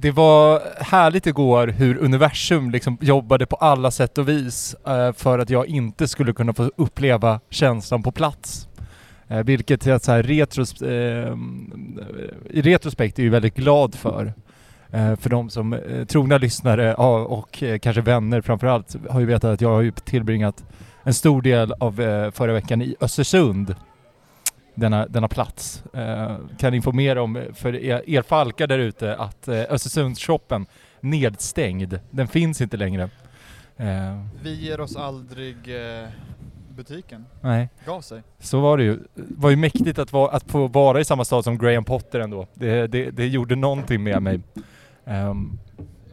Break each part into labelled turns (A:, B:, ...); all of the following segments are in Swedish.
A: det var härligt igår hur universum liksom jobbade på alla sätt och vis eh, för att jag inte skulle kunna få uppleva känslan på plats. Eh, vilket jag så här retros, eh, i retrospekt är ju väldigt glad för. Eh, för de som eh, trogna lyssnare ja, och eh, kanske vänner framförallt har ju vetat att jag har ju tillbringat en stor del av eh, förra veckan i Östersund. Denna, denna plats. Eh, kan informera om för er, er falkar där ute att eh, Östersundsshoppen nedstängd. Den finns inte längre. Eh,
B: Vi ger oss aldrig eh, butiken.
A: nej.
B: Gav sig.
A: Så var det ju. Det var ju mäktigt att, vara, att få vara i samma stad som Graham Potter ändå. Det, det, det gjorde någonting med mig. Um,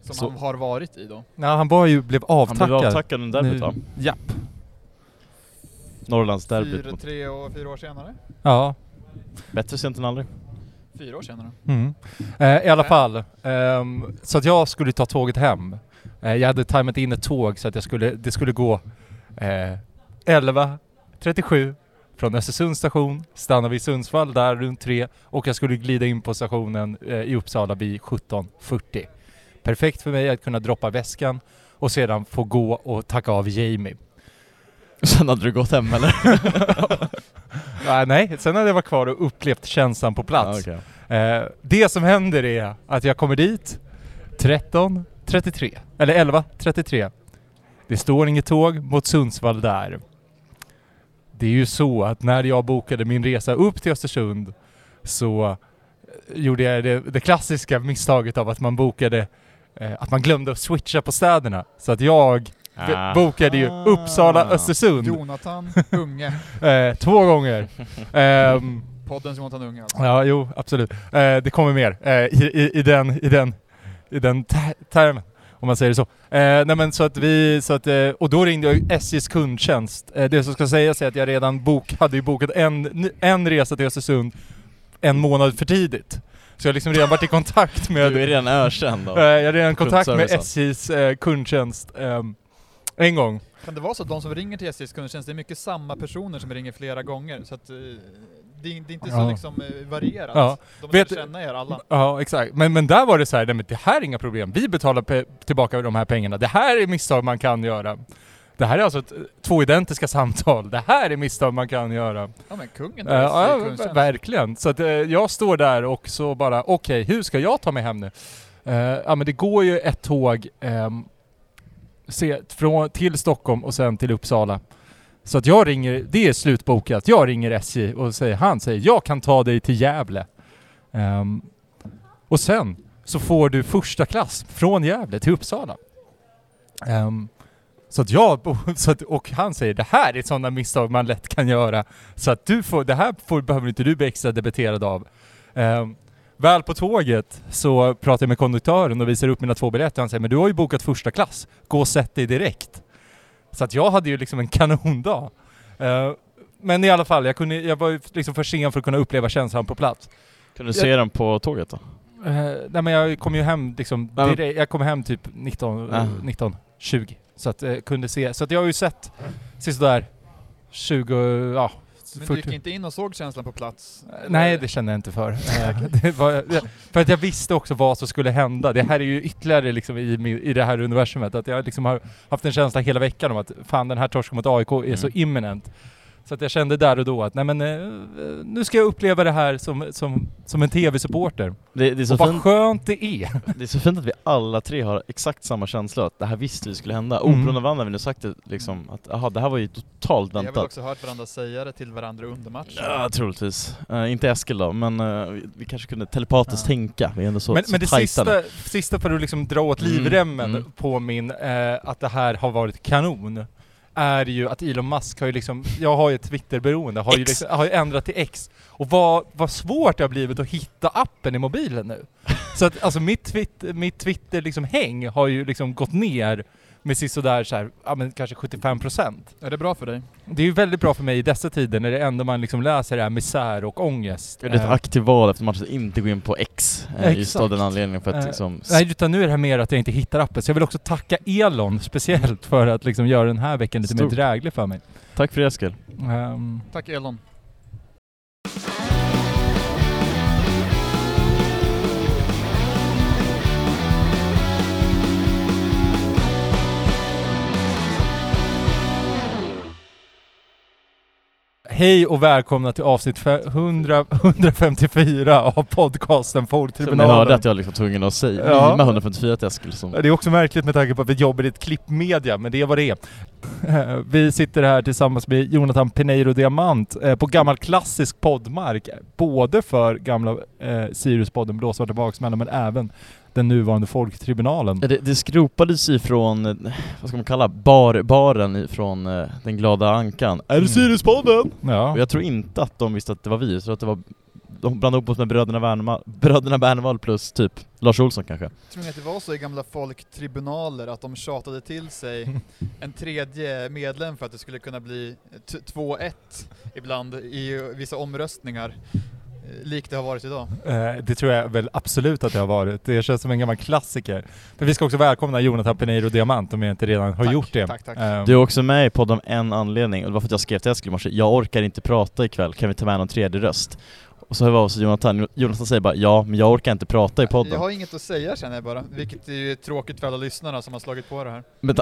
B: Som
A: Så-
B: han har varit i då.
A: nej, han var ju, blev
C: Han
A: avtackad.
C: blev avtackad under derbyt va?
A: Japp.
C: Norrlandsderbyt.
B: Fyra, tre och fyra år senare.
A: Ja.
C: Bättre sent än aldrig.
B: Fyra år senare.
A: Mm. Eh, I alla fall, ehm, så att jag skulle ta tåget hem. Eh, jag hade tajmat in ett tåg så att jag skulle, det skulle gå eh, 11.37 från Östersunds station, stanna vid Sundsvall där runt tre och jag skulle glida in på stationen eh, i Uppsala vid 17.40. Perfekt för mig att kunna droppa väskan och sedan få gå och tacka av Jamie.
C: Sen hade du gått hem eller?
A: Ah, nej, sen hade jag varit kvar och upplevt känslan på plats.
C: Ja, okej.
A: Eh, det som händer är att jag kommer dit 13.33, eller 11.33. Det står inget tåg mot Sundsvall där. Det är ju så att när jag bokade min resa upp till Östersund så eh, gjorde jag det, det klassiska misstaget av att man bokade eh, att man glömde att switcha på städerna. Så att jag
C: Ah.
A: bokade ju Uppsala, Östersund
B: Jonathan Unge.
A: eh, två gånger. Ehm,
B: Poddens Jonathan Unge alltså.
A: Ja, jo, absolut. Eh, det kommer mer eh, i, i, i den, i den, i den ter- termen. Om man säger det så. Eh, nej men så att vi, så att, eh, och då ringde jag SJs kundtjänst. Eh, det som ska sägas är att jag redan bok, hade ju bokat en, en resa till Östersund en månad för tidigt. Så jag har liksom redan varit i kontakt med...
C: Du är redan ökänd
A: eh,
C: då.
A: jag har redan i kontakt med. SJs eh, kundtjänst ehm, en gång.
B: Kan det vara så att de som ringer till SJs kundtjänst, det är mycket samma personer som ringer flera gånger? Så att eh, det, är, det är inte så
A: Ja.
B: liksom eh, varierat.
A: Ja.
B: De
A: Vet-
B: känna er alla.
A: Ja, exakt. Men, men där var det så här, nej men det här är inga problem. Vi betalar tillbaka de här pengarna. Det här är misstag man kan göra. Det här är alltså ett, två identiska samtal. Det här är misstag man kan göra.
B: Ja men kungen
A: Uh,
B: har
A: ja, verkligen. Så att eh, jag står där och så bara, okej, hur ska jag ta mig hem nu? Eh, ja men det går ju ett tåg ehm, se, från, till Stockholm och sen till Uppsala. Så att jag ringer, det är slutbokat. Jag ringer SJ och säger, han säger, jag kan ta dig till Gävle. Um, och sen så får du första klass från Gävle till Uppsala. Um, så att jag, så att, och han säger det här är sådana misstag man lätt kan göra. Så att du får, det här får, behöver inte du bli extra debiterad av. Um, väl på tåget så pratar jag med konduktören och visar upp mina två biljetter. Han säger men du har ju bokat första klass, gå och sätt dig direkt. Så att jag hade ju liksom en kanondag. Ehm, men i alla fall, jag, kunde, jag var ju liksom för sen för att kunna uppleva känslan på plats.
C: Kan du se den på tåget då?
A: Eh, nej men jag kom ju hem liksom,
C: men-
A: direkt, jag kom hem typ 19,
C: Ah.
A: 19 20. Så att jag kunde se, så att jag har ju sett sådär 20, ja
B: Men du
A: 40.
B: gick inte in och såg känslan på plats?
A: Nej det kände jag inte för. Eh, var, för att jag visste också vad som skulle hända. Det här är ju ytterligare liksom i, i det här universumet. Att jag liksom har haft en känsla hela veckan om att fan den här torsken mot AIK är så
C: Mm.
A: imminent. Så att jag kände där och då att nej men eh, nu ska jag uppleva det här som, som, som en TV-supporter.
C: Det, det, är så
A: Och vad
C: fint,
A: skönt det är.
C: det är så fint att vi alla tre har exakt samma känsla, att det här visste vi skulle hända.
A: Mm.
C: Oberoende av har vi nu sagt det liksom, att aha, det här var ju totalt
B: Vi har väl
C: väntat.
B: också hört varandra säga det till varandra under matchen.
C: Ja, troligtvis. Eh, inte Eskil då, men eh, vi, vi kanske kunde telepatiskt
A: Ja.
C: tänka. Vi är ändå så,
A: men,
C: så
A: men det sista, sista för att liksom dra åt
C: Mm,
A: livremmen
C: mm.
A: på min, eh, att det här har varit kanon, är ju att Elon Musk har ju liksom, jag har ju ett Twitter-beroende, har, ju liksom, har ju ändrat till X. Och vad, vad svårt det har blivit att hitta appen i mobilen nu. Så att alltså mitt Twitter, mitt Twitter liksom häng har ju liksom gått ner med sisådär så här, ja men kanske 75%.
B: Är det bra för dig?
A: Det är ju väldigt bra för mig i dessa tider när det enda man liksom läser är misär och ångest.
C: Det är ett
A: Eh,
C: aktivt val efter matchen att inte gå in på X, eh, just av
A: Exakt.
C: den anledningen för att
A: Eh,
C: liksom...
A: Nej utan nu är det här mer att jag inte hittar appen. Så jag vill också tacka Elon speciellt för att liksom göra den här veckan lite mer
C: Stort.
A: dräglig för mig.
C: Tack för det Eskil.
A: Ehm,
B: Tack Elon.
A: Hej och välkomna till avsnitt fe- 100, 154 av podcasten
C: Så ni hörde
A: Folktribunalen.
C: att jag var liksom tvungen att säga,
A: Ja.
C: mima 154 till Eskil som...
A: Det är också märkligt med tanke på att vi jobbar i ett klippmedia, men det är vad det är. Vi sitter här tillsammans med Jonathan Peneiro Diamant eh, på gammal klassisk poddmark. Både för gamla eh, Sirius-podden Blåsvarta baksmällan, men även den nuvarande Folktribunalen.
C: Det, det skropades ifrån, eh, vad ska man kalla, bar, baren ifrån eh, Den glada ankan. Är
A: Mm.
C: det Siriuspodden?
A: Ja.
C: Och jag tror inte att de visste att det var vi, jag tror att det var de blandade ihop oss med bröderna Bernvall, bröderna Bernvall plus typ Lars Olsson kanske.
B: Tror ni att det var så i gamla folktribunaler att de tjatade till sig en tredje medlem för att det skulle kunna bli t- 2-1 ibland i vissa omröstningar? Eh, Likt det har varit idag.
A: Eh, Det tror jag väl absolut att det har varit. Det känns som en gammal klassiker. Men vi ska också välkomna Jonathan Peneiro Diamant om jag inte redan har
B: Tack,
A: gjort det.
B: tack, tack.
A: Eh,
C: Du är också med i podden en anledning, och det var för att jag skrev till Eskil i morse, jag orkar inte prata ikväll, kan vi ta med någon tredje röst? Och så hör vi av oss till Jonathan, Jonathan säger bara ja, men jag orkar inte prata i podden.
B: Jag har inget att säga känner jag bara, vilket är ju tråkigt för alla lyssnarna som har slagit på det här.
C: Men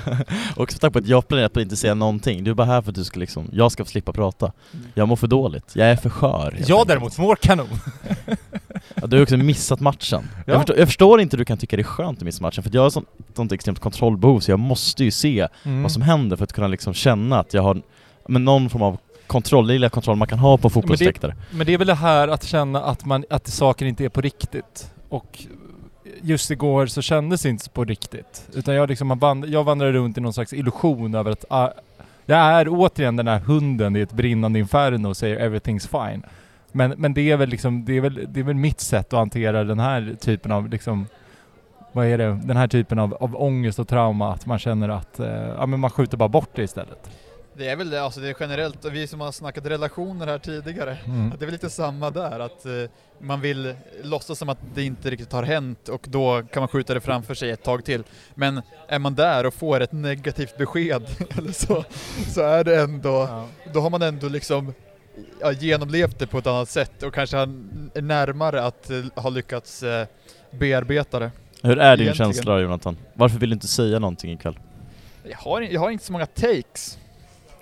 C: också tack på att jag planerat på att inte säga någonting, du är bara här för att du ska liksom, jag ska få slippa prata. Jag mår för dåligt, jag är för skör
A: jag däremot mår kanon.
C: ja, Du har också missat matchen.
A: Ja.
C: Jag, förstår, jag förstår inte hur du kan tycka det är skönt att missa matchen, för jag har sånt, sånt extremt kontrollbehov så jag måste ju se
A: Mm.
C: vad som händer för att kunna liksom känna att jag har men någon form av kontroll, det lilla kontroll man kan ha på fotbollsläktare.
A: Men det är väl det här att känna att, man, att saker inte är på riktigt. Och just igår så kändes det inte på riktigt. Utan jag, liksom, vand- jag vandrar runt i någon slags illusion över att ah, jag är återigen den här hunden i ett brinnande inferno och säger “everything's fine”. Men, men det, är väl liksom, det, är väl, det är väl mitt sätt att hantera den här typen av liksom, vad är det? Den här typen av, av ångest och trauma, att man känner att eh, ja, men man skjuter bara bort det istället.
B: Det är väl det, alltså det är generellt, vi som har snackat relationer här tidigare,
A: Mm.
B: det är väl lite samma där, att eh, man vill låtsas som att det inte riktigt har hänt och då kan man skjuta det framför sig ett tag till. Men är man där och får ett negativt besked eller så, så är det ändå,
A: Ja.
B: då har man ändå liksom ja, genomlevt det på ett annat sätt och kanske är närmare att eh, ha lyckats eh, bearbeta det.
C: Hur är din
B: Egentligen.
C: känsla Jonathan? Varför vill du inte säga någonting ikväll?
B: Jag har, jag har inte så många takes.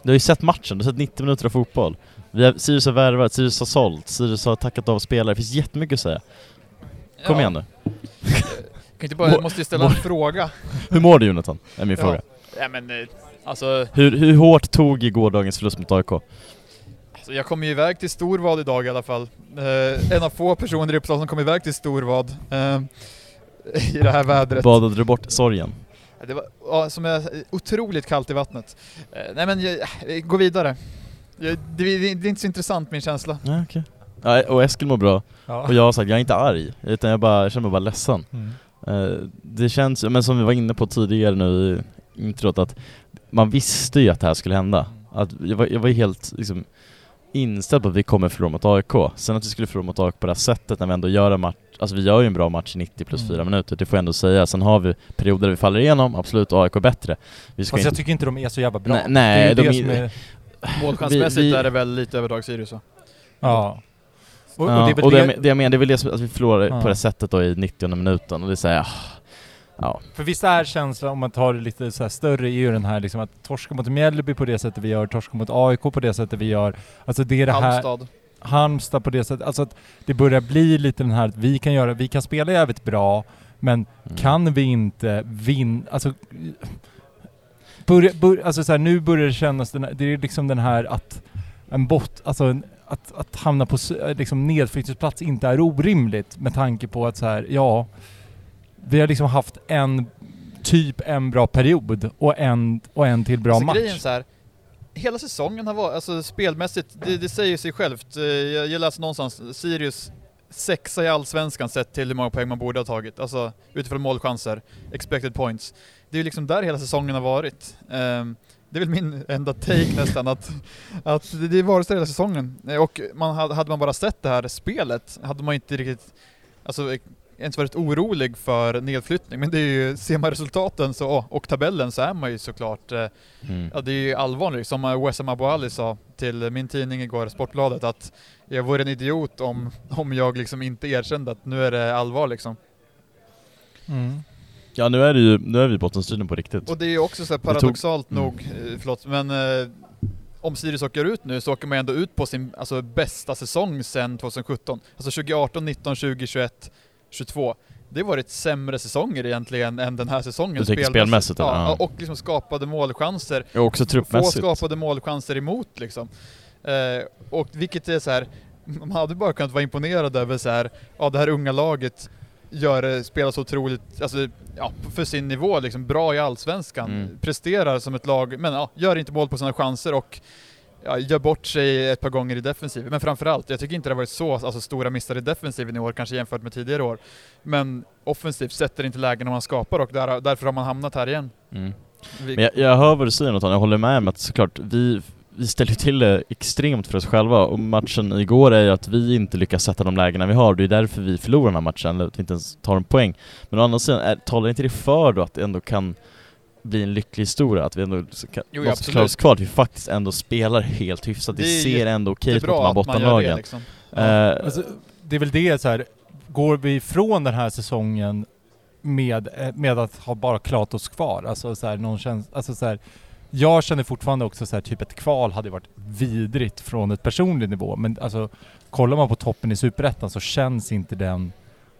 C: Du har ju sett matchen, du har sett 90 minuter av fotboll. Vi har, Sirius har värvat, Sirius har sålt, Sirius har tackat av spelare, det finns jättemycket att säga. Kom
B: Ja,
C: igen nu.
B: Kan inte bara, jag måste ju ställa en fråga.
C: Hur mår du Jonathan? Är min
B: Ja.
C: fråga.
B: Ja, men, eh, alltså,
C: Hur, hur hårt tog i gårdagens förlust mot AIK?
B: Alltså jag kom ju iväg till Storvad idag i alla fall. Eh, en av få personer i Uppsala som kom iväg till Storvad eh, i det här vädret.
C: Badade du bort sorgen?
B: Det var ja, som är otroligt kallt i vattnet. Eh, nej men jag, jag går vidare. Jag, det, det, det är inte så intressant min känsla.
C: Ja, okej. Ja, och Eskil mår bra,
A: Ja.
C: och jag har sagt jag är inte arg, utan jag, bara, jag känner mig bara ledsen.
A: Mm.
C: Eh, det känns, men som vi var inne på tidigare nu i introt, att man visste ju att det här skulle hända. Att jag, var, jag var ju helt liksom, inställd på att vi kommer förlora mot AIK. Sen att vi skulle förlora mot AIK på det här sättet när vi ändå gör en match, alltså vi gör ju en bra match i 90 plus
A: Mm.
C: 4 minuter, det får jag ändå säga. Sen har vi perioder där vi faller igenom, absolut, AIK är bättre. Vi ska
A: Fast jag tycker inte de är så jävla bra.
C: Nej, nej,
A: det är ju
C: de
A: det
C: är-
A: som är...
B: Målchansmässigt
C: vi-
B: är det väl lite övertag Sirius va?
A: Ja. Och,
C: Ja,
A: och det är väl
C: och det,
A: det,
C: jag det jag menar, det är väl det som, att vi förlorar
A: Ja.
C: på det sättet då i 90 minuten, och det säger ja.
A: För visst är känslan, om man tar det lite så här större, är ju den här liksom att torska mot Mjällby på det sättet vi gör, torska mot AIK på det sättet vi gör. Alltså det är det här...
B: Halmstad.
A: Halmstad på det sättet, alltså att det börjar bli lite den här att vi kan göra, vi kan spela jävligt bra, men
C: Mm.
A: kan vi inte vinna, alltså... Börja, bör, alltså så här, nu börjar det kännas, den, här- det är liksom den här att en bot, alltså en, att, att hamna på liksom nedflyttningsplats inte är orimligt med tanke på att så här, ja, vi har liksom haft en, typ en bra period och en, och en till bra
B: alltså,
A: match.
B: Grejen så här, hela säsongen har varit, alltså spelmässigt, det, det säger sig självt. Eh, Jag, jag läste någonstans, Sirius sexa i Allsvenskan sett till hur många poäng man borde ha tagit. Alltså utifrån målchanser, expected points. Det är ju liksom där hela säsongen har varit. Ehm, det är väl min enda take nästan, att, att det, det varit så hela säsongen. Eh, Och man, hade man bara sett det här spelet hade man inte riktigt, alltså ens varit orolig för nedflyttning. Men det är ju, ser man resultaten så, och tabellen så är man ju såklart eh,
C: Mm.
B: Ja det är ju allvarligt, som eh, Wessam Abu Ali sa till min tidning igår, Sportbladet, att jag vore en idiot om, om jag liksom inte erkände att nu är det allvar liksom.
A: Mm.
C: Ja nu är det ju, nu är vi i bottenstriden på riktigt.
B: Och det är ju också så här
C: Det tog-
B: paradoxalt
C: Mm.
B: nog, eh, förlåt, men eh, om Sirius åker ut nu så åker man ändå ut på sin alltså, bästa säsong sedan 2017. Alltså 2018, 19, 20, 21, 22. Det har varit sämre säsonger egentligen än den här säsongen.
C: Du tänker spelmässigt,
B: ja,
C: ja.
B: Och liksom skapade målchanser.
C: Och också
B: Få
C: truppmässigt.
B: skapade målchanser emot liksom. Eh, och vilket är så här, man hade bara kunnat vara imponerad över så här, ja det här unga laget gör det, spelar så otroligt, alltså ja, för sin nivå liksom, bra i Allsvenskan.
C: Mm.
B: Presterar som ett lag, men ja, gör inte mål på sina chanser och ja, gör bort sig ett par gånger i defensiven. Men framförallt, jag tycker inte det har varit så alltså, stora missar i defensiven i år, kanske jämfört med tidigare år. Men offensivt sätter inte lägena man skapar och där, därför har man hamnat här igen.
C: Mm.
B: Vi,
C: Men jag, jag hör vad du säger Nathan, jag håller med om att såklart, vi, vi ställer till det extremt för oss själva och matchen igår är ju att vi inte lyckas sätta de lägena vi har, det är därför vi förlorar den här matchen, eller att vi inte ens tar en poäng. Men å andra sidan, är, talar inte det för då att det ändå kan bli en lycklig historia, att vi ändå kan,
B: Jo,
C: måste
B: absolut.
C: klara oss kvar, att vi faktiskt ändå spelar helt hyfsat, det,
B: Det är
C: ser ändå okej ut mot de här
B: gör det
C: bottenlagen.
B: liksom.
C: Eh,
A: Alltså, det är väl det så här. går vi ifrån den här säsongen med, eh, med att ha bara klarat oss kvar, alltså så här, någon känns, alltså så här, jag känner fortfarande också så här, typ ett kval hade varit vidrigt från ett personligt nivå, men alltså kollar man på toppen i Superettan så känns inte den,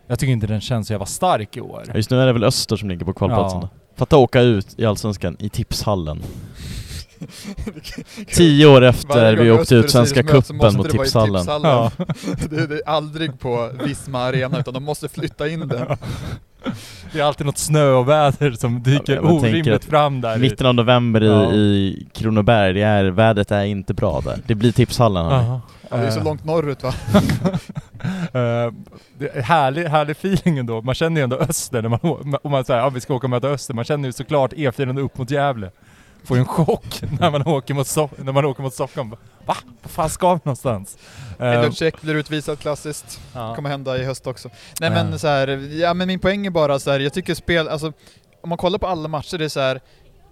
A: jag tycker inte den känns så jävla stark i år.
C: Just nu är det väl Öster som ligger på kvalplatsen
A: Ja.
C: Fatta åka ut i Allsvenskan i tipshallen. Tio år efter vi åkte ut Svenska cupen mot tipshallen.
B: tipshallen.
A: Ja.
B: det är aldrig på Visma Arena utan de måste flytta in den.
A: Det är alltid något snöoväder som dyker
C: Ja,
A: orimligt fram där.
C: Mitten av november i,
A: Ja.
C: i Kronoberg, det är, vädret är inte bra där. Det blir tipshallen.
B: Ja, det är så
A: Eh,
B: långt norrut va?
A: Det är härlig, härlig feeling ändå. Man känner ju ändå Öster när man, om man säger ja vi ska åka och möta Öster. Man känner ju såklart E4 upp mot Gävle. Får ju en chock när man åker mot, so- när man åker mot Stockholm. Va? Vad fan ska vi någonstans? Eh,
B: Check blir utvisad klassiskt.
A: ja.
B: kommer hända i höst också. Nej
A: Ja.
B: men så här, ja men min poäng är bara så här, jag tycker spel, alltså om man kollar på alla matcher, det är så här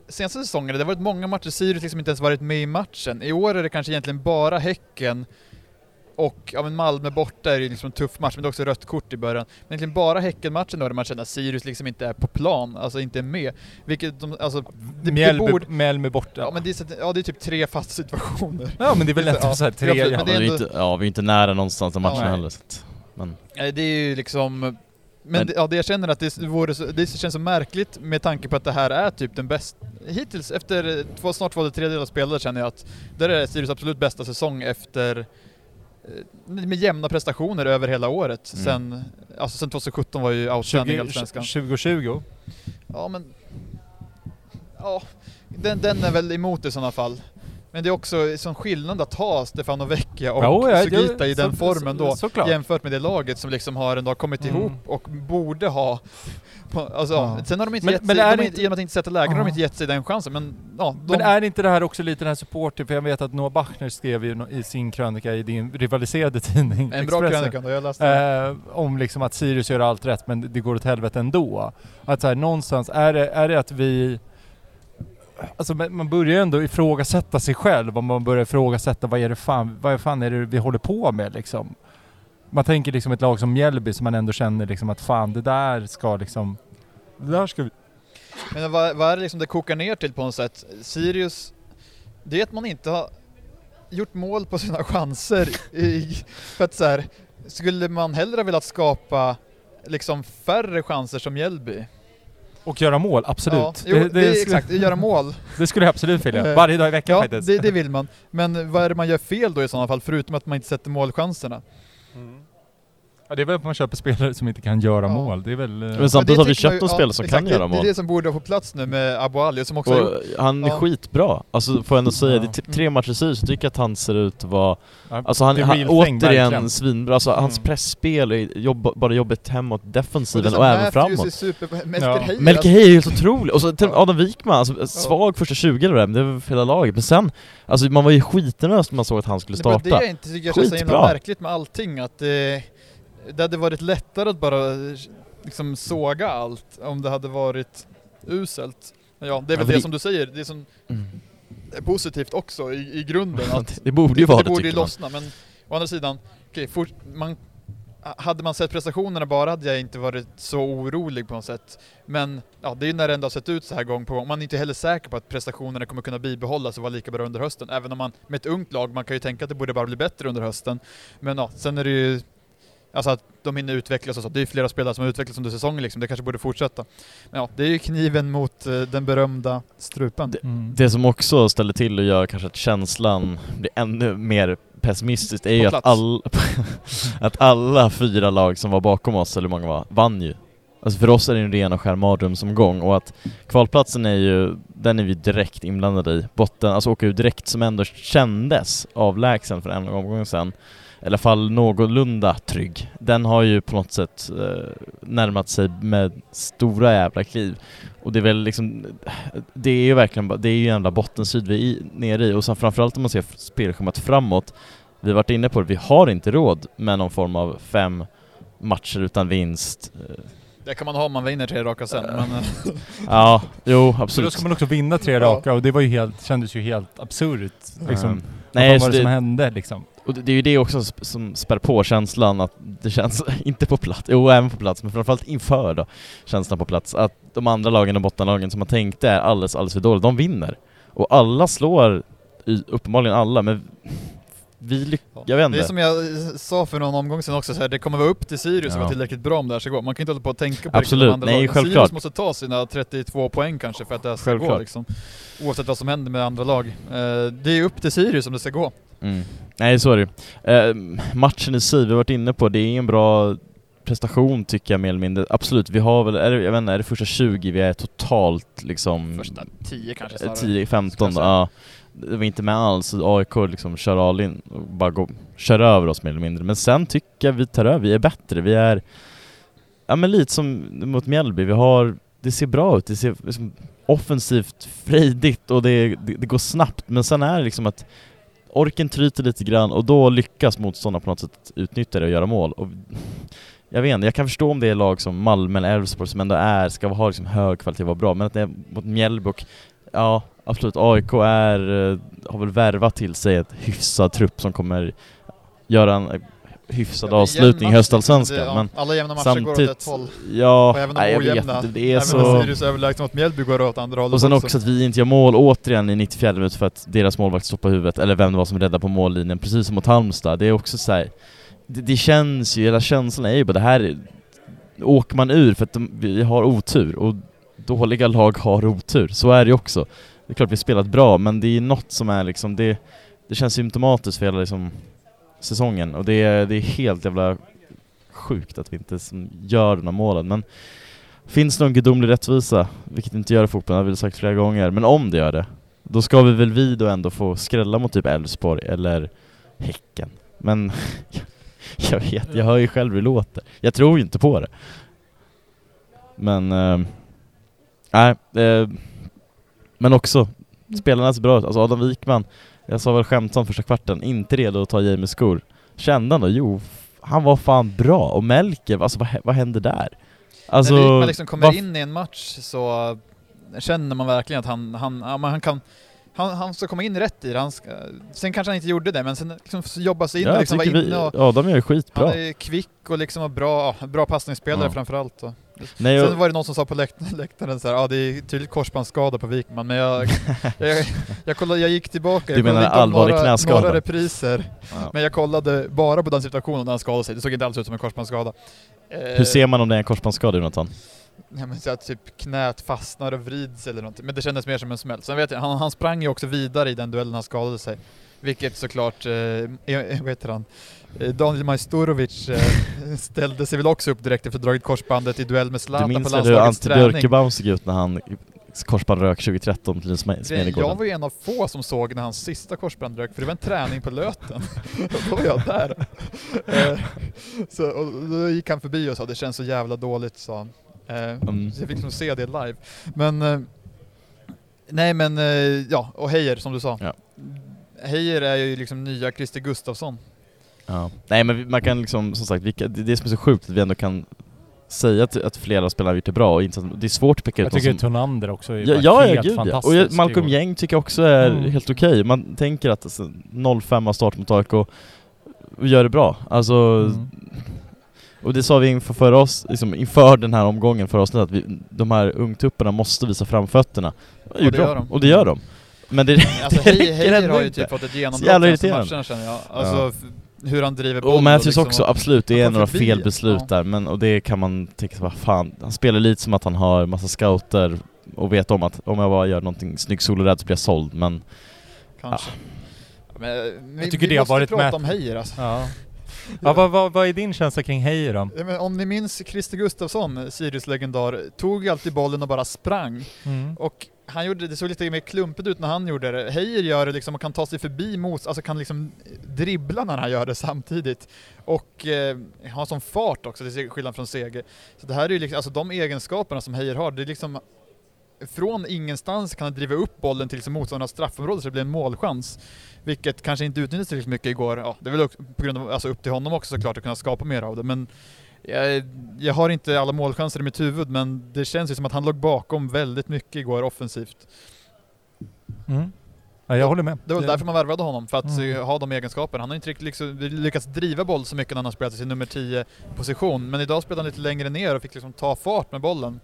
B: senaste säsongen, det har varit många matcher, Sirius liksom inte ens varit med i matchen. I år är det kanske egentligen bara Häcken och ja, men Malmö borta är ju liksom en tuff match, men det är också rött kort i början. Men egentligen bara Häcken-matchen då, där man känner att Sirius liksom inte är på plan, alltså inte är med. Vilket de, alltså, det, det
A: Mjällby,
B: borde...
A: Mjällby borta.
B: Ja men det är, så, ja, det är typ tre fasta situationer.
A: Ja men det är väl
B: det så-
A: nästan
B: ja.
A: såhär tre...
B: Ja, absolut,
C: Ja,
B: men det
C: vi är inte, ja, vi är inte nära någonstans av matchen
B: Nej.
C: heller. Så att, men,
B: Nej, det är ju liksom... Men,
C: Men-
B: det, ja, det jag känner att det, vore så, det känns så märkligt med tanke på att det här är typ den bästa... Hittills, efter två, snart två tredjedelar spelare känner jag att det är Sirius absolut bästa säsong efter med jämna prestationer över hela året.
C: Mm.
B: Sen, alltså sen 2017 var ju outstanding i
A: 20,
B: Allsvenskan.
A: 2020.
B: Ja men... Ja, den, den är väl emot i sådana fall. Men det är också sån skillnad att ha Stefano Vecchia och
A: Jo, ja,
B: Sugita
A: det-
B: i den
A: så-
B: formen
A: så-
B: då
A: såklart.
B: jämfört med det laget som liksom har ändå kommit
A: Mm.
B: ihop och borde ha på, alltså,
A: Ja.
B: Sen har de inte
A: Men-
B: gett
A: men
B: sig,
A: är
B: de,
A: det
B: har
A: inte-
B: inte, genom att inte sätta lägen har
A: Ja.
B: de inte gett sig den chansen men ja, de,
A: Men är inte det här också lite den här supporten? För jag vet att Noah Bachner skrev ju i sin krönika i din rivaliserade tidning
B: en bra krönika, då, jag läste den.
A: Eh, om liksom att Sirius gör allt rätt men det går åt helvete ändå. Att så här, någonstans, är det, är det att vi... Alltså man man börjar ändå ifrågasätta sig själv och man börjar ifrågasätta vad är det fan, vad fan är det vi håller på med liksom. Man tänker liksom ett lag som Mjällby som man ändå känner liksom att fan det där ska liksom... Det där ska vi...
B: Men vad, vad är det liksom det kokar ner till på något sätt? Sirius, det är att man inte har gjort mål på sina chanser. I, för att så här, skulle man hellre velat skapa liksom färre chanser som Mjällby?
A: Och göra mål, absolut.
B: Ja, jo, det, är
A: skulle,
B: exakt, göra mål.
A: det skulle jag absolut vilja.
B: Eh,
A: Varje dag i veckan
B: Ja,
A: faktiskt.
B: det, det vill man. Men vad är det man gör fel då i sådana fall, förutom att man inte sätter målchanserna?
A: Mm. Ja, det är väl att man köper spelare som inte kan göra
B: Ja.
A: mål. Det är väl... eh,
C: Men samtidigt
B: det
C: har vi köpt en spelare som
B: exakt,
C: kan
B: det,
C: göra
B: Det
C: mål.
B: är det som borde få plats nu med Abu Ali som också har gjort...
C: Och han är
B: Ja.
C: skitbra. Alltså får jag ändå säga,
A: Ja.
C: det är t- tre matcher i så tycker jag att han ser ut att vara
A: ja,
C: Alltså han,
A: det är
C: han
A: thing,
C: återigen
A: verkligen.
C: svinbra, alltså hans
A: Mm.
C: pressspel är jobb, bara jobbet hemåt defensiven
B: det är
C: och,
B: som
C: även framåt.
B: är super... Melker
C: Melke
B: alltså,
C: är helt otrolig, och så till
B: Ja.
C: Adam Wikman, alltså, svag första 20 eller det är, men det var hela laget. Men sen, alltså man var ju skitnervös när man såg att han skulle
B: Det är bara
C: starta.
B: det jag inte tycker känns så himla märkligt med allting, att det, det hade varit lättare att bara liksom såga allt om det hade varit uselt. Men ja, det är
C: Ja,
B: väl
C: för
B: det
C: det-
B: som du säger, det som
C: Mm.
B: är positivt också i, i grunden. Att
C: det borde ju vara
B: det
C: det,
B: borde ju
C: tycker man.
B: lossna, men å andra sidan, okej, fort, man hade man sett prestationerna bara hade jag inte varit så orolig på något sätt. Men ja, det är ju när det ändå har sett ut så här gång på gång. Man är inte heller säker på att prestationerna kommer kunna bibehållas och vara lika bra under hösten. Även om man med ett ungt lag, man kan ju tänka att det borde bara bli bättre under hösten. Men ja, sen är det ju Alltså att de hinner utvecklas och så. Det är ju flera spelare som har utvecklats under säsongen liksom, det kanske borde fortsätta. Men ja, det är ju kniven mot uh, den berömda strupen.
C: Det, mm. det som också ställer till och gör kanske att känslan blir ännu mer pessimistiskt är ju att, all, att alla fyra lag som var bakom oss, eller hur många var, vann ju. Alltså för oss är det en ren och skär mardrömsomgång och att kvalplatsen är ju, den är vi direkt inblandade i. Botten, alltså åka ut direkt som ändå kändes avlägsen för en omgång sedan i alla fall någorlunda trygg. Den har ju på något sätt eh, närmat sig med stora jävla kliv. Och det är väl liksom, det är ju verkligen, det är ju jävla bottensyd vi är nere i och sen framförallt om man ser spelschemat framåt, vi har varit inne på det, vi har inte råd med någon form av fem matcher utan vinst.
B: Det kan man ha om man vinner tre raka sen, men...
C: ja, jo absolut.
A: Då ska man också vinna tre raka och det var ju helt, kändes ju helt absurt liksom. Mm. Nej, vad var det, det som hände liksom?
C: Och det är ju det också som spär på känslan att det känns, inte på plats, jo även på plats, men framförallt inför då, känslan på plats, att de andra lagen och bottenlagen som man tänkte är alldeles, alldeles för dåliga, de vinner. Och alla slår, uppenbarligen alla, men vi lyckas, jag vet inte.
B: Det är som jag sa för någon omgång sedan också, så här, det kommer vara upp till Sirius ja. att vara tillräckligt bra om det här ska gå. Man kan inte hålla på och tänka på
C: Absolut.
B: de
C: andra Nej, lagen.
B: Självklart. Sirius måste ta sina 32 poäng kanske för att det här ska självklart. gå liksom. Oavsett vad som händer med andra lag. Eh, det är upp till Sirius om det ska gå.
C: Mm. Nej, så är det eh, Matchen i sig, vi har varit inne på, det är en bra prestation tycker jag mer eller mindre. Absolut, vi har väl, är det, jag vet inte, är det första 20 vi är totalt liksom...
B: Första 10 kanske snarare.
C: 10, 15 ja. Det var inte med alls, AIK liksom kör all in och bara går, kör över oss mer eller mindre. Men sen tycker jag vi tar över, vi är bättre, vi är... Ja men lite som mot Mjällby, vi har... Det ser bra ut, det ser liksom offensivt frejdigt och det, det, det går snabbt men sen är det liksom att orken tryter lite grann och då lyckas motståndarna på något sätt utnyttja det och göra mål. Och jag vet inte, jag kan förstå om det är lag som Malmö eller Elfsborg som ändå är, ska ha liksom hög kvalitet och vara bra, men att det är mot Mjällby och ja, absolut, AIK är, eh, har väl värvat till sig ett hyfsad trupp som kommer göra en hyfsad ja, avslutning i höstallsvenskan. Ja, men
B: alla jämna matcher samtidigt, går åt ett håll.
C: Ja, och även nej, jag ojämna. vet inte. Det är även så...
B: Sirius överlägset mot Mjällby går åt andra hållet
C: Och sen också. också att vi inte gör mål återigen i 94 minuter för att deras målvakt stoppar huvudet, eller vem det var som räddade på mållinjen, precis som mot Halmstad. Det är också så här, det, det, känns ju, hela känslan är ju bara det här, åker man ur för att de, vi har otur, och dåliga lag har otur, så är det ju också. Det är klart vi spelat bra, men det är något som är liksom, det, det känns symptomatiskt för hela liksom säsongen och det är, det är helt jävla sjukt att vi inte gör de här målen. Men finns det någon gudomlig rättvisa, vilket inte gör i fotbollen, har vi sagt flera gånger, men om det gör det, då ska vi väl vi då ändå få skrälla mot typ Elfsborg eller Häcken. Men jag vet, jag hör ju själv hur det låter. Jag tror ju inte på det. Men, äh, nej, äh, men också, spelarna ser bra ut. Alltså Adam Wikman, jag sa väl skämtsamt första kvarten, inte redo att ta James skor. Kände han då? Jo, han var fan bra. Och Melker, alltså vad, vad hände där?
B: Alltså, När man liksom kommer in i en match så känner man verkligen att han, han, han kan han, han ska komma in rätt i det. Han ska, sen kanske han inte gjorde det, men sen liksom jobba sig in
C: ja,
B: och liksom vara inne och...
C: Ja, de är skitbra.
B: Han är kvick och liksom bra, bra passningsspelare ja. framförallt. Och. Nej, Sen var det någon som sa på läktaren så här, ja det är tydligt korsbandsskada på Wikman, men jag, jag, jag, kollade, jag gick tillbaka,
C: du
B: jag
C: menar allvarlig några, knäskada?
B: några repriser, ja. men jag kollade bara på den situationen när han skadade sig, det såg inte alls ut som en korsbandsskada.
C: Hur ser man om det är en korsbandsskada Jonathan?
B: Ja men så att typ knät fastnar och vrids eller någonting, men det kändes mer som en smäll. Sen vet jag, han, han sprang ju också vidare i den duellen han skadade sig. Vilket såklart, eh, eh vad heter han, eh, Daniel Majstorovic eh, ställde sig väl också upp direkt efter dragit korsbandet i duell med Zlatan på landslagets träning. Du minns
C: hur Ante Björkebaum såg ut när han korsband rök 2013 till Smedjegården?
B: Jag var ju en av få som såg när hans sista korsband rök, för det var en träning på Löten. då var jag där. eh, så, och då gick han förbi och sa det känns så jävla dåligt, sa han. Eh, mm. Så jag fick liksom se det live. Men, eh, nej men, eh, ja, och Heijer som du sa. Ja. Heijer är ju liksom nya Christer Gustafsson.
C: Ja. Nej men man kan liksom, som sagt, det är det som är så sjukt att vi ändå kan säga att, att flera spelare har gjort det bra och inte, det är svårt att peka
A: ut Jag tycker som... Tonander också är
C: ja, ja, helt gud, fantastisk. Ja. Och Malcolm Gäng tycker jag också är mm. helt okej. Okay. Man tänker att alltså, 0-5 start mot AIK gör det bra. Alltså, mm. Och det sa vi inför, förra oss, liksom inför den här omgången förra avsnittet, att vi, de här ungtupparna måste visa framfötterna. Och,
B: det gör de.
C: Och det gör de. Men det,
B: Alltså
C: det
B: Hej-
C: räcker ändå
B: har ju typ fått ett genombrott senaste matcherna känner jag. Alltså
C: Ja.
B: hur han driver boll
C: Och Matthews
B: liksom,
C: också, absolut, det är några
B: förbi,
C: felbeslut
B: ja.
C: där, men och det kan man tänka, vad fan, han spelar lite som att han har massa scouter och vet om att om jag bara gör någonting snygg solorädd så blir jag såld, men
B: Kanske. Men, eh, vi,
A: Jag tycker
B: vi
A: det har varit
B: prata
A: med-
B: om Heijer alltså.
A: Ja. Ja vad, vad, vad är din känsla kring Heijer då?
B: Ja, om ni minns Christer Gustafsson, Sirius legendar, tog ju alltid bollen och bara sprang.
A: Mm.
B: Och han gjorde, det såg lite mer klumpigt ut när han gjorde det. Heijer gör det liksom och kan ta sig förbi mot, alltså kan liksom dribbla när han gör det samtidigt. Och eh, har sån fart också, det är skillnad från Seger. Så det här är ju liksom, alltså de egenskaperna som Heijer har, det är liksom från ingenstans kan han driva upp bollen till motståndarnas straffområde så det blir en målchans. Vilket kanske inte utnyttjades tillräckligt mycket igår. Ja, det är väl också på grund av, alltså upp till honom också såklart att kunna skapa mer av det. Men jag, jag har inte alla målchanser i mitt huvud men det känns ju som att han låg bakom väldigt mycket igår offensivt.
A: Mm. Ja, jag håller med.
B: Det var därför man värvade honom, för att
A: Mm.
B: ha de egenskaperna. Han har inte riktigt liksom lyckats driva boll så mycket när han har spelat i sin nummer 10 position, men idag spelade han lite längre ner och fick liksom ta fart med bollen.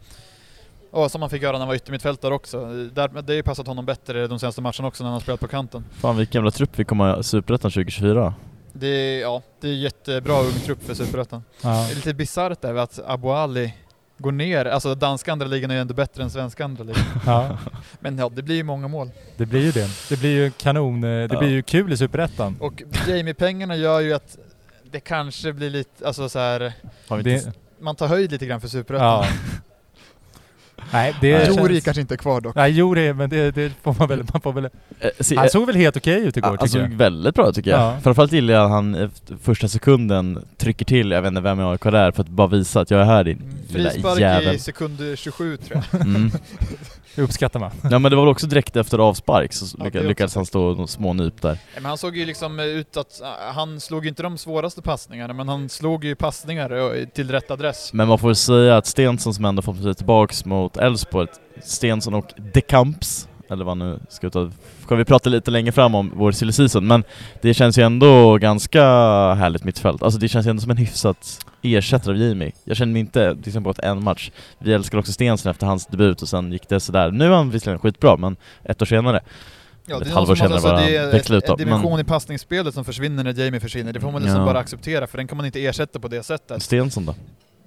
B: Och som han fick göra när han var yttermittfältare också. Där, det har ju passat honom bättre de senaste matcherna också när han har spelat på kanten.
C: fan vilken jävla trupp vi kommer ha i Superettan 2024.
B: Det är, ja, det är jättebra ung trupp för Superettan.
A: Ja.
B: Det är lite bisarrt där att Abu Ali går ner, alltså danska andra ligan är ju ändå bättre än svenska andra ligan.
A: Ja,
B: Men ja, det blir ju många mål.
A: det blir ju det. Det blir ju kanon, eh, det
C: Ja.
A: blir ju kul i Superettan.
B: Och Jamie-pengarna gör ju att det kanske blir lite, alltså så här,
A: Det,
B: man tar höjd lite grann för Superettan.
A: ja. Nej, det.
B: Jori
A: känns...
B: kanske inte är kvar dock.
A: Nej, Jori, men det, det får man väl, man får väl...
C: Eh, se-
A: Han såg väl helt okej ut igår
C: han
A: tycker
C: såg
A: jag.
C: väldigt bra tycker jag.
A: Ja.
C: Framförallt gillar jag att han första sekunden trycker till, jag vet inte vem i AIK det är, för att bara visa att jag är här din
B: Mm,
C: lilla
B: Frispark
C: jävel.
B: i sekund 27 tror jag.
C: Mm.
A: Det uppskattar man.
C: Ja men det var väl också direkt efter avspark så
B: Ja, också
C: lyckades han stå någon små nyp där.
B: Ja, Men han såg ju liksom ut att, äh, han slog ju inte de svåraste passningarna, men han slog ju passningar eh, till rätt adress.
C: Men man får säga att Stensson som ändå fått sig tillbaks mot Elfsborg, Stensson och De Camps, eller vad nu ska vi ta, ska vi prata lite längre fram om vår silly season, men det känns ju ändå ganska härligt mittfält. Alltså det känns ju ändå som en hyfsat ersättare av Jamie. Jag känner mig inte, till exempel på en match, vi älskar också Stensson efter hans debut och sen gick det sådär. Nu är han visserligen skitbra, men ett år senare.
B: Ja,
C: Ett
B: det är,
C: halvår
B: någon som
C: senare
B: måste,
C: bara
B: alltså, det är en dimension i passningsspelet som försvinner när Jamie försvinner. Det får man liksom
C: Ja.
B: bara acceptera, för den kan man inte ersätta på det sättet.
C: Stensson då?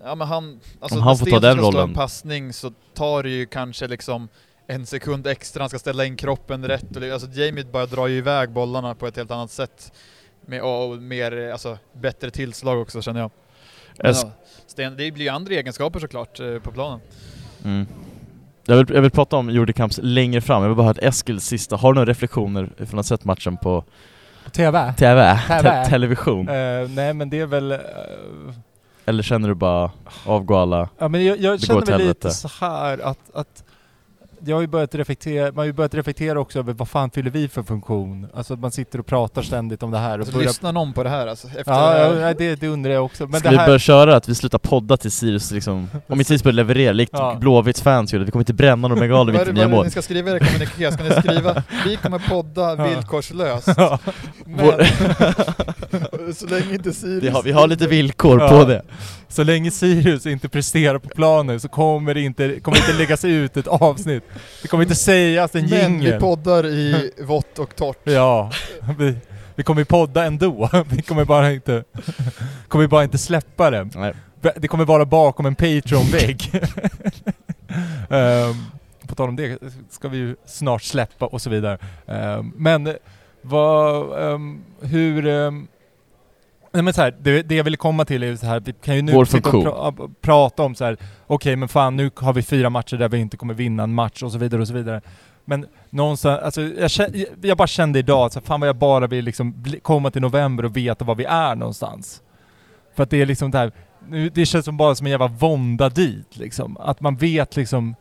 B: Ja men han, alltså
C: Om han får ta den rollen.
B: en passning så tar det ju kanske liksom en sekund extra, han ska ställa in kroppen rätt alltså Jamie bara drar ju iväg bollarna på ett helt annat sätt. Med, och mer, alltså bättre tillslag också känner jag. Ja, Sten, det blir ju andra egenskaper såklart eh, på planen.
C: Mm. Jag vill, jag vill prata om Jordi Camps längre fram, jag vill bara höra Eskils sista, har du några reflektioner från att ha sett matchen på
A: TV?
C: TV?
A: TV.
C: Te television?
A: Eh, nej men det är väl... eh,
C: Eller känner du bara avgå alla?
A: ja men jag, jag känner väl lite så här att, att jag har ju börjat reflektera, man har ju börjat reflektera också över vad fan fyller vi för funktion? Alltså att man sitter och pratar ständigt om det här och
B: Alltså,
A: börjar...
B: lyssnar någon på det här alltså? Efter
A: Ja,
B: det här?
A: det, det undrar jag också. Men
C: Ska
A: det
C: vi
A: här...
C: börja köra att vi slutar podda till Sirius liksom, om inte Sirius börjar leverera, likt
A: Ja.
C: Blåvitts fans gjorde, vi kommer inte bränna några
B: Vad är
C: inte nya mål.
B: ni ska skriva i kommuniké? Ska ni skriva vi kommer podda villkorslöst?
A: Ja.
B: Men, så länge inte Sirius...
C: Vi har, vi har lite villkor på det.
A: Så länge Sirius inte presterar på planen så kommer det inte, kommer inte läggas ut ett avsnitt. Det kommer inte sägas en
B: Men vi
A: jingel.
B: poddar i vått och torrt.
A: Ja, vi, vi kommer ju podda ändå. Vi kommer bara inte, kommer bara inte släppa det.
C: Nej.
A: Det kommer vara bakom en Patreon-vägg. um, på tal om det ska vi ju snart släppa och så vidare. Ehm, men vad, ehm, hur... ehm, nej men så här, det, det jag ville komma till är så här, vi kan ju nu
C: Vår funktion.
A: pra, prata om så här, okej men fan nu har vi fyra matcher där vi inte kommer vinna en match och så vidare och så vidare. Men någonstans, alltså jag, kände, jag bara kände idag att så fan vad jag bara vill liksom komma till november och veta var vi är någonstans. För att det är liksom det här, nu, det känns som bara som en jävla vånda dit liksom. Att man vet liksom,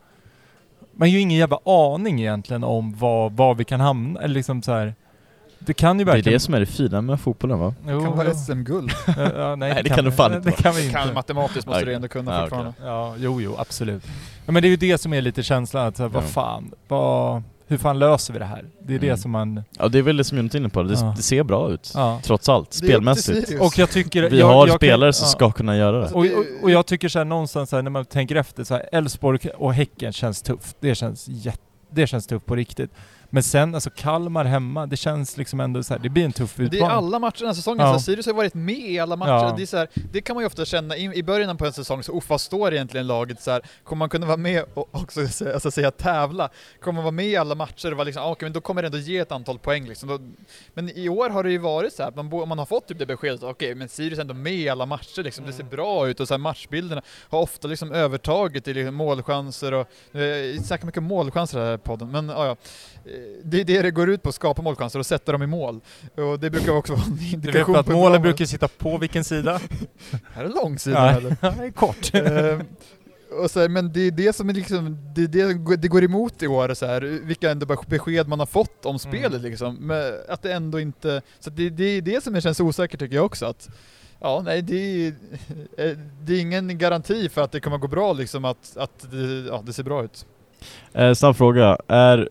A: man har ju ingen jävla aning egentligen om var, var vi kan hamna, eller liksom så här. Det kan ju
C: Det är
A: verkligen...
C: det som är det fina med fotbollen va?
A: Jo,
B: kan vara. SM-guld.
A: Ja, nej,
C: Nej, det kan du fan inte
A: Det kan vi inte.
B: Kan matematiskt måste du ändå kunna
C: ja, okej.
B: fortfarande.
A: Ja, jo, jo, absolut. Ja, men det är ju det som är lite känslan, att så här, vad
C: Ja.
A: fan, vad... hur fan löser vi det här? Det är det
C: Mm.
A: som man...
C: Ja det är väl det som Jonathan är inne på, det,
A: Ja.
C: det ser bra ut.
A: Ja.
C: Trots allt,
B: Det
C: spelmässigt.
A: Och jag tycker...
C: Vi
A: jag,
C: har
A: jag kan-
C: spelare som
A: ja.
C: ska kunna göra det.
B: Alltså,
A: Och, och, och jag tycker så här någonstans så här, när man tänker efter, så Elfsborg och Häcken känns tufft. Det känns jätte, det känns tufft på riktigt. Men sen alltså Kalmar hemma, det känns liksom ändå så här, det blir en tuff
B: Det är
A: utmaning.
B: alla matcher den här säsongen,
A: Ja.
B: så Sirius har varit med i alla matcher.
A: Ja.
B: Det, är så här, det kan man ju ofta känna i, i början på en säsong, så uff, vad står egentligen laget så här, Kommer man kunna vara med och också alltså, säga tävla? Kommer man vara med i alla matcher och vara liksom, ah, okej men då kommer det ändå ge ett antal poäng liksom. Då, men i år har det ju varit så här, att man, bo- man har fått typ det beskedet, okej men Sirius är ändå med i alla matcher liksom, det ser bra ut och så här, matchbilderna har ofta liksom övertaget i liksom, målchanser och, eh, jag snackar mycket målchanser i den här podden, men ja, ja. Det är det det går ut på, att skapa målchanser och sätta dem i mål. Och det brukar också vara en
A: Du vet
B: indikation
A: att
B: på hur
A: målen
B: man-
A: brukar sitta på vilken sida?
B: Här är lång sida eller?
A: Ja, det är kort.
B: Ehm, och så här, men det är det som är liksom, det, är det, det går emot i år så här, vilka ändå be- besked man har fått om spelet
A: Mm.
B: liksom. Men att det ändå inte, så att det, det är det som känns osäkert tycker jag också att Ja, nej det är, eh, det är ingen garanti för att det kommer gå bra liksom, att, att det, ja, det ser bra ut.
C: Eh, snabb fråga, är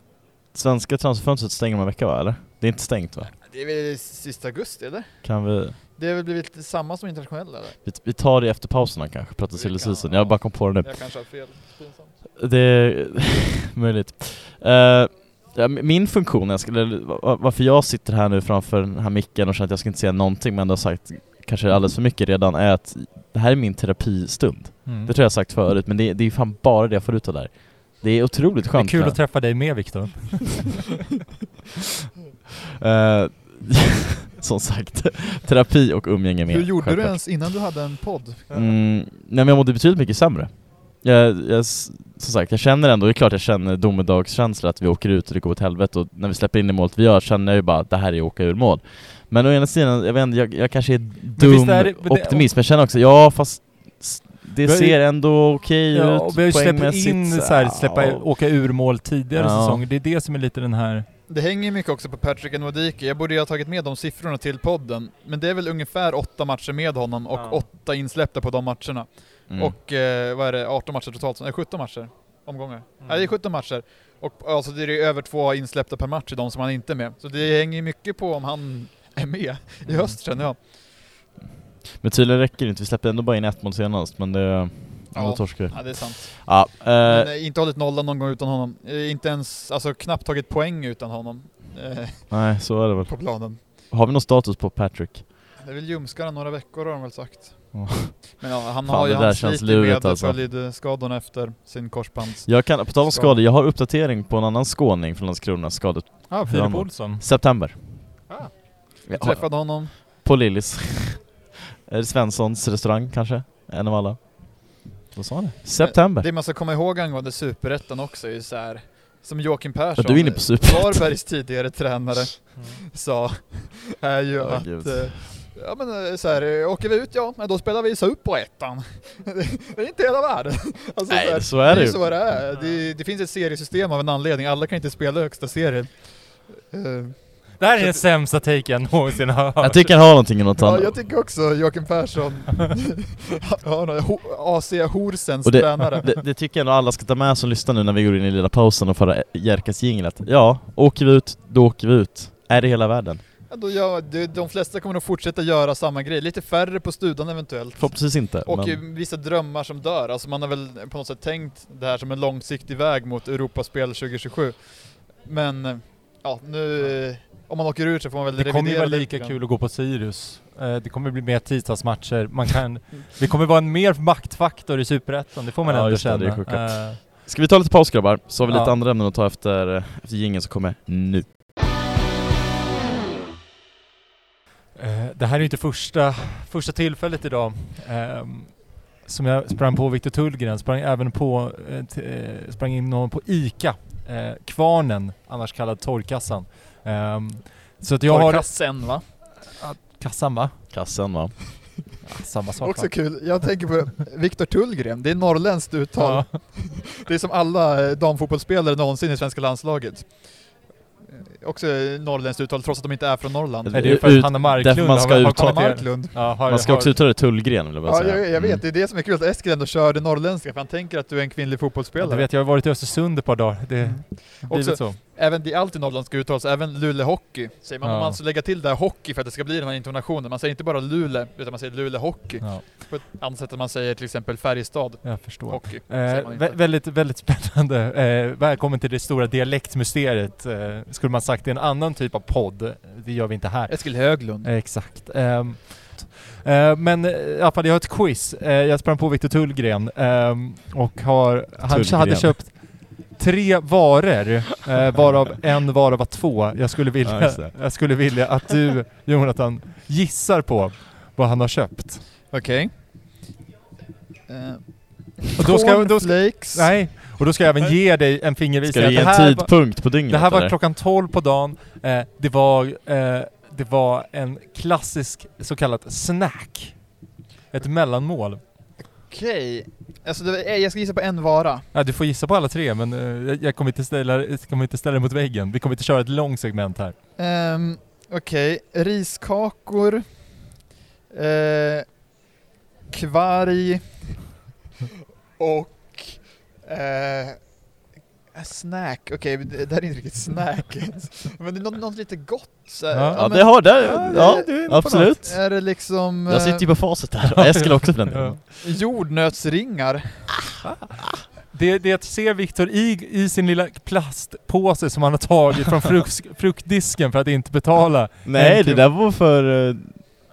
C: svenska transferfönstret stängt om en vecka va, eller? Det är inte stängt va?
B: Det är väl sista augusti eller?
C: Kan vi...
B: Det har väl blivit samma som internationella eller?
C: Vi, vi tar det efter pauserna kanske, pratar silly
B: kan,
C: season.
B: ja.
C: Jag bara kom på det nu.
B: Jag kanske har fel. Pinsamt.
C: Det är möjligt. M- min funktion, jag skulle, va- varför jag sitter här nu framför den här micken och känner att jag ska inte säga någonting men ändå har sagt kanske alldeles för mycket redan, är att det här är min terapistund.
A: Mm.
C: Det tror jag sagt förut, men det, det är ju fan bara det jag får ut av det här. Det är otroligt
A: Det är
C: skönt.
A: kul att träffa dig med Viktor.
C: Eh, Som sagt, terapi och umgänge med.
B: Hur gjorde du
C: självklart.
B: ens innan du hade en podd?
C: Mm, nej men jag mådde betydligt mycket sämre. Jag, jag, som sagt, jag känner ändå, det är klart jag känner domedagskänsla att vi åker ut och det går åt helvete och när vi släpper in det målet vi gör känner jag ju bara att det här är åka ur mål. Men å ena sidan, jag vet inte, jag, jag kanske är dum
A: är det- men det-
C: optimist, men jag känner också, ja fast det
A: Vi har ju-
C: ser ändå okej
A: Ja,
C: ut
A: och vi har ju släppt in så här, släppa,
C: ja.
A: åka ur mål tidigare
C: Ja.
A: säsonger. Det är det som är lite den här...
B: Det hänger mycket också på Patrick Nwadike. Jag borde ju ha tagit med de siffrorna till podden. Men det är väl ungefär åtta matcher med honom och
A: Ja.
B: åtta insläppta på de matcherna.
C: Mm.
B: Och eh, vad är det, 18 matcher totalt? Nej, 17 matcher? Omgångar? Nej, det är 17 matcher. Och alltså det är över två insläppta per match i de som han inte är med. Så det hänger mycket på om han är med i höst känner jag.
C: Men tydligen räcker det inte, vi släppte ändå bara in ett mål senast men det... Ja,
B: Ja.
C: torskar
B: det är sant.
C: Ja, eh,
B: Men eh, inte hållit nollan någon gång utan honom. Eh, inte ens, alltså knappt tagit poäng utan honom. Eh,
C: nej så är det väl.
B: på planen.
C: Har vi någon status på Patrick?
B: Det är väl ljumskar några veckor har de väl sagt. Men ja, han
C: Fan,
B: har ju han
C: lurigt
B: med
C: alltså.
B: följdskadorna efter sin korsbands...
C: Jag kan, på tal om
B: Skada.
C: skador, jag har uppdatering på en annan skåning från Landskrona, skadet
A: Ja,
C: Filip
A: Olsson.
C: September.
A: Ah.
C: Ja,
B: Träffade honom.
C: På Lillis. är det Svenssons restaurang kanske? En av alla? Vad sa han? September.
B: Det man ska komma ihåg angående Superettan också är ju så här, som Joakim Persson,
C: Ja, du är inne på.
B: Varbergs tidigare tränare, sa, är ju
C: Ja,
B: att
C: gud.
B: eh, Ja men eh, så här, eh, åker vi ut ja, men då spelar vi Superettan. det är inte hela världen. Alltså,
C: Nej,
B: här,
C: så är det
B: är
C: ju.
B: så det är. Det, det finns ett seriesystem av en anledning, alla kan inte spela högsta serien.
A: Det här är den sämsta taken jag någonsin har hört.
C: Jag tycker han har någonting i något
B: Ja,
C: annat.
B: jag tycker också Joakim Persson, ja, AC Horsens
C: Och det,
B: tränare.
C: det, det tycker jag nog alla ska ta med som lyssnar nu när vi går in i lilla pausen och föra Jerkas jinglet. Ja, åker vi ut, då åker vi ut. Är det hela världen?
B: Ja, då gör, de, de flesta kommer nog fortsätta göra samma grej, lite färre på studan eventuellt.
C: Förhoppningsvis inte.
B: Och
C: men...
B: vissa drömmar som dör, alltså man har väl på något sätt tänkt det här som en långsiktig väg mot Europaspel 2027. Men ja, nu, om man åker ur så får man väl
A: Det kommer ju
B: revidera
A: vara
B: lite
A: lika kul att gå på Sirius. Eh, Det kommer bli mer tisdagsmatcher. Man kan... Det kommer vara en mer maktfaktor i Superettan, det får man
C: Ja,
A: ändå
C: det,
A: känna.
C: det sjukt.
A: Eh,
C: Ska vi ta lite paus grabbar? Så har vi lite
A: Ja.
C: andra ämnen att ta efter, eh, efter jingeln som kommer nu.
A: Det här är ju inte första, första tillfället idag ehm, som jag sprang på Viktor Tullgren, sprang även på, sprang in någon på ICA, Kvarnen, annars kallad Torrkassan. Ehm, så att jag har...
B: Torrkassen va?
A: Kassan va?
C: Kassen va?
A: Ja, samma sak
B: Också
A: va?
B: kul, jag tänker på Viktor Tullgren, det är norrländskt uttal.
A: Ja.
B: Det är som alla eh, damfotbollsspelare någonsin i svenska landslaget. Eh, Också norrländskt uttal trots att de inte är från Norrland.
A: Det är ju för att Hanna Marklund
C: därför man ska
A: har,
C: uttala-.
B: Marklund.
A: Ja, har,
C: Man ska
A: har,
C: också uttala det Tullgren vill jag bara
B: Ja,
C: säga.
B: jag, jag vet,
C: Mm.
B: det är det som är kul att Eskil ändå kör det norrländska, för han tänker att du är en kvinnlig
A: Ja,
B: fotbollsspelare.
A: du vet, jag har varit i Östersund ett par dagar. Det
B: Mm. Också-
A: så.
B: Även det är alltid norrländska uttal, så även Luleå Hockey säger man.
A: Ja.
B: Man ska lägga till där hockey för att det ska bli den här intonationen. Man säger inte bara Luleå, utan man säger Luleå Hockey.
A: Ja,
B: På ett annat sätt än man säger till exempel Färjestad
A: jag förstår.
B: Hockey.
A: Eh, vä- väldigt, väldigt spännande. Eh, välkommen till det stora dialektmysteriet. Eh, skulle man sagt i en annan typ av podd. Det gör vi inte här.
B: Eskil Höglund.
A: Eh, Exakt. Ehm, eh, men eh, i alla fall, jag har ett quiz. Eh, jag sprang på Viktor Tullgren ehm, och har, han
C: Tullgren.
A: hade köpt tre varor, eh, varav en vara var två. Jag skulle,
C: Ja,
A: vilja,
C: det.
A: jag skulle vilja att du, Jonathan, gissar på vad han har köpt.
B: Okej. Eh,
A: Och då ska, då ska,
B: Cornflakes.
A: nej, och då ska jag även ge dig en
C: Ska
A: fingervisning.
C: du ge en
A: det här var-
C: tidpunkt på dygnet
A: Det här var
C: eller?
A: klockan 12 på dagen. Eh, det, var, eh, det var en klassisk så kallat snack. Ett mellanmål.
B: Okej. Alltså det, eh, jag ska gissa på en vara.
A: Ja, du får gissa på alla tre men eh, jag- jag kommer inte ställa, jag kommer inte ställa dig mot väggen. Vi kommer inte köra ett långt segment här.
B: Um, Okej, riskakor. Eh, kvarg. Och... Eh, snack. Okej, men det, det här är inte riktigt snack. men det är något, något lite gott. Så här.
A: Ja.
C: Ja
B: men
C: det har det,
A: Ja,
C: ja,
A: du är
C: absolut.
B: Är det liksom...
C: Jag sitter ju på facit där, och Eskil också för den
A: Ja.
C: delen.
B: eh, jordnötsringar.
A: Det, det ser Viktor i, i sin lilla plastpåse som han har tagit från frukt, fruktdisken för att inte betala
C: Nej, det där var för eh,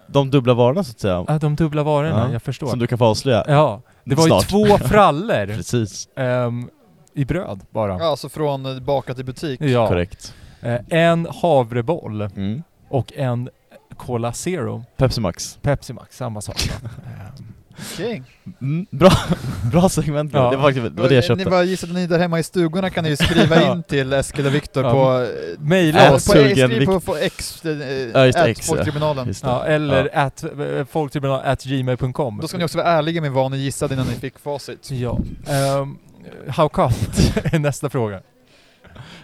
C: de dubbla varorna så att säga.
A: ah, de dubbla varorna,
C: Ja,
A: jag förstår.
C: Som du kan få avslöja.
A: Ja, det var
C: Snart.
A: ju två frallor
C: Precis,
A: ehm, i bröd bara.
B: Ja, alltså från eh, bakat i butik.
A: Ja.
C: korrekt.
A: Eh, en havreboll
C: Mm.
A: och en Cola Zero.
C: Pepsi Max.
A: Pepsi Max, samma sak.
B: Okej.
C: Mm, bra, bra segment.
A: Ja.
C: Det var faktiskt det, var det jag
B: Ni
C: köpte.
B: bara gissade ni där hemma i stugorna kan ni ju skriva
A: Ja.
B: in till Eskil och Viktor
A: Ja.
B: på... eh,
A: Mejla
C: Äh,
A: oss.
B: på,
C: sugen
B: skriv på, på X, eh,
C: Ja, just
B: at
C: X, ja.
B: Folktribunalen.
A: Ja, eller at, eh, folktribunal at gmail.com.
B: Då ska ni också vara ärliga med vad ni gissade innan ni fick facit.
A: Ja. Um, how come? är nästa fråga.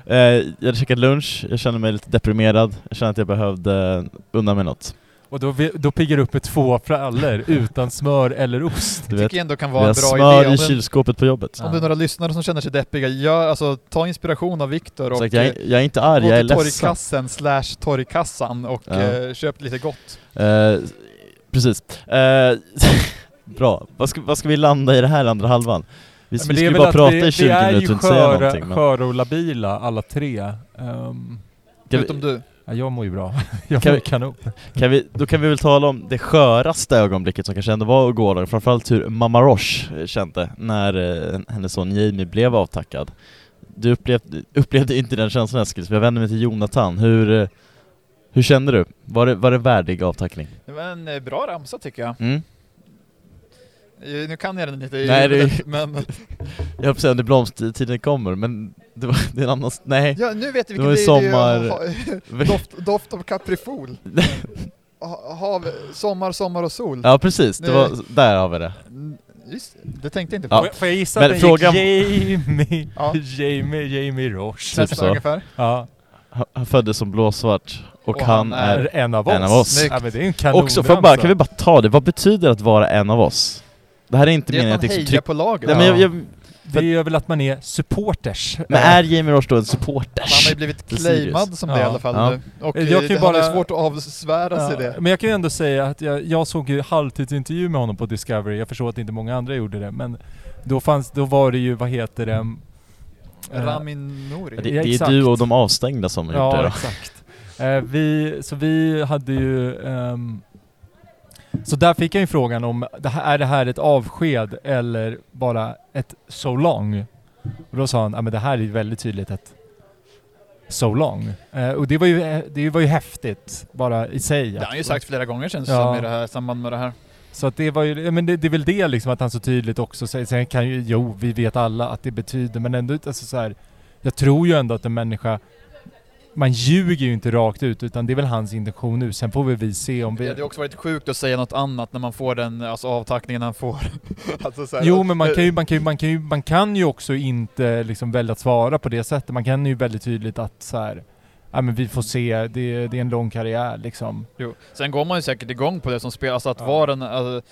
C: Eh, jag hade käkat lunch, jag kände mig lite deprimerad, jag kände att jag behövde unna mig något.
A: Och då, då piggar du upp med två frallor utan smör eller ost.
C: Du
B: Jag
C: vet,
B: tycker ändå kan vara en bra
C: smör
B: idé.
C: I kylskåpet på jobbet.
B: om det är några lyssnare som känner sig deppiga, gör, alltså, ta inspiration av Viktor och
C: jag,
B: eh,
C: jag är inte arg,
B: gå
C: jag är
B: till
C: ledsen.
B: torgkassen slash torgkassan och
C: Ja.
B: eh, köp lite gott.
C: Eh, precis. Eh, bra. Vad ska, vad ska vi landa i det här andra halvan? Vi,
A: Ja,
C: vi
A: är
C: ju
A: väl
C: bara prata
A: vi,
C: i 20
A: vi är
C: minuter
A: ju
C: och inte säga någonting. Men,
A: sköra och labila alla tre.
C: Kan,
B: Förutom
C: vi,
B: du.
A: ja, jag mår ju bra. jag
C: Kan
A: mår
C: vi-
A: kanon.
C: kan vi, då kan vi väl tala om det sköraste ögonblicket som kanske ändå var gårdagen, framförallt hur Mamma Roche eh, kände när eh, hennes son Jamie blev avtackad. Du upplevde, upplevde inte den känslan Eskil, så jag vänder mig till Jonathan. Hur, eh, hur kände du? Var det, var det värdig avtackning?
B: Det var en eh, bra ramsa tycker jag.
C: Mm?
B: Eh, Nu kan jag den inte
C: Nej, det-
B: men
C: Jag höll säga när blomstertiden kommer, men det, var, det är en annan... Nej.
B: ja, nu vet
C: Det
B: vilken det är.
C: sommar-
B: ha- doft, doft av kaprifol. Ha- Hav, sommar, sommar och sol.
C: Ja precis, det var, där har vi det.
B: Just det, det tänkte jag inte på.
C: Ja.
A: Får jag- gissa
C: Men
A: att den
C: frågan-
A: gick Jamie,
B: Ja.
A: Jamie, Jamie Roche?
C: Typ så.
B: ungefär.
A: Ja,
C: Han- föddes som blåsvart och,
B: Och
C: han,
B: han
C: är...
A: är en av oss.
C: en av oss.
A: Ja, men det är en kanon
C: Också, jag bara, kan vi bara ta det, vad betyder att vara en av oss? Det här är inte
B: Det är
C: meningen
B: att
C: liksom trycka...
B: på laget.
C: Nej, men, jag, jag,
A: Det är väl att man är supporters.
C: men är Jamie Roche då en
B: Han
C: supporters?
B: har ju blivit
C: är
B: claimad som det i
A: Ja.
B: alla fall
C: Ja.
B: nu. Och
A: Jag kan ju
B: han
A: bara-
B: svårt att avsvära sig
A: Ja,
B: det.
A: Men jag kan ju ändå säga att jag, jag såg ju halvtidsintervju med honom på Discovery, jag förstår att inte många andra gjorde det, men då fanns, då var det ju, vad heter det? eh,
B: Ramin Nouri.
C: Ja, det, det är
A: exakt.
C: du och de avstängda som har gjort
A: Ja,
C: det då.
A: exakt. Eh, vi, så vi hade ju... ehm, så där fick jag ju frågan om, är det här ett avsked eller bara ett so long? Och då sa han, ja men det här är ju väldigt tydligt ett so long. Eh, och det var, ju, eh, det var ju häftigt, bara i sig.
B: Det har han ju sagt flera gånger känns det
A: Ja.
B: som i det här samband med det här.
A: Så att det var ju, men det, det är väl det liksom att han så tydligt också säger, sen kan ju, jo vi vet alla att det betyder, men ändå alltså så här, jag tror ju ändå att en människa, man ljuger ju inte rakt ut utan det är väl hans intention nu, sen får väl vi se om
B: Det
A: vi...
B: hade också varit sjukt att säga något annat när man får den alltså, avtackningen han får. alltså, så här,
A: Jo men man kan ju, man kan ju, man kan ju, man kan ju också inte liksom välja att svara på det sättet, man kan ju väldigt tydligt att så här, ja men vi får se, det, det är en lång karriär liksom.
B: Jo. Sen går man ju säkert igång på det som spel, alltså att
A: Ja.
B: vara en, alltså,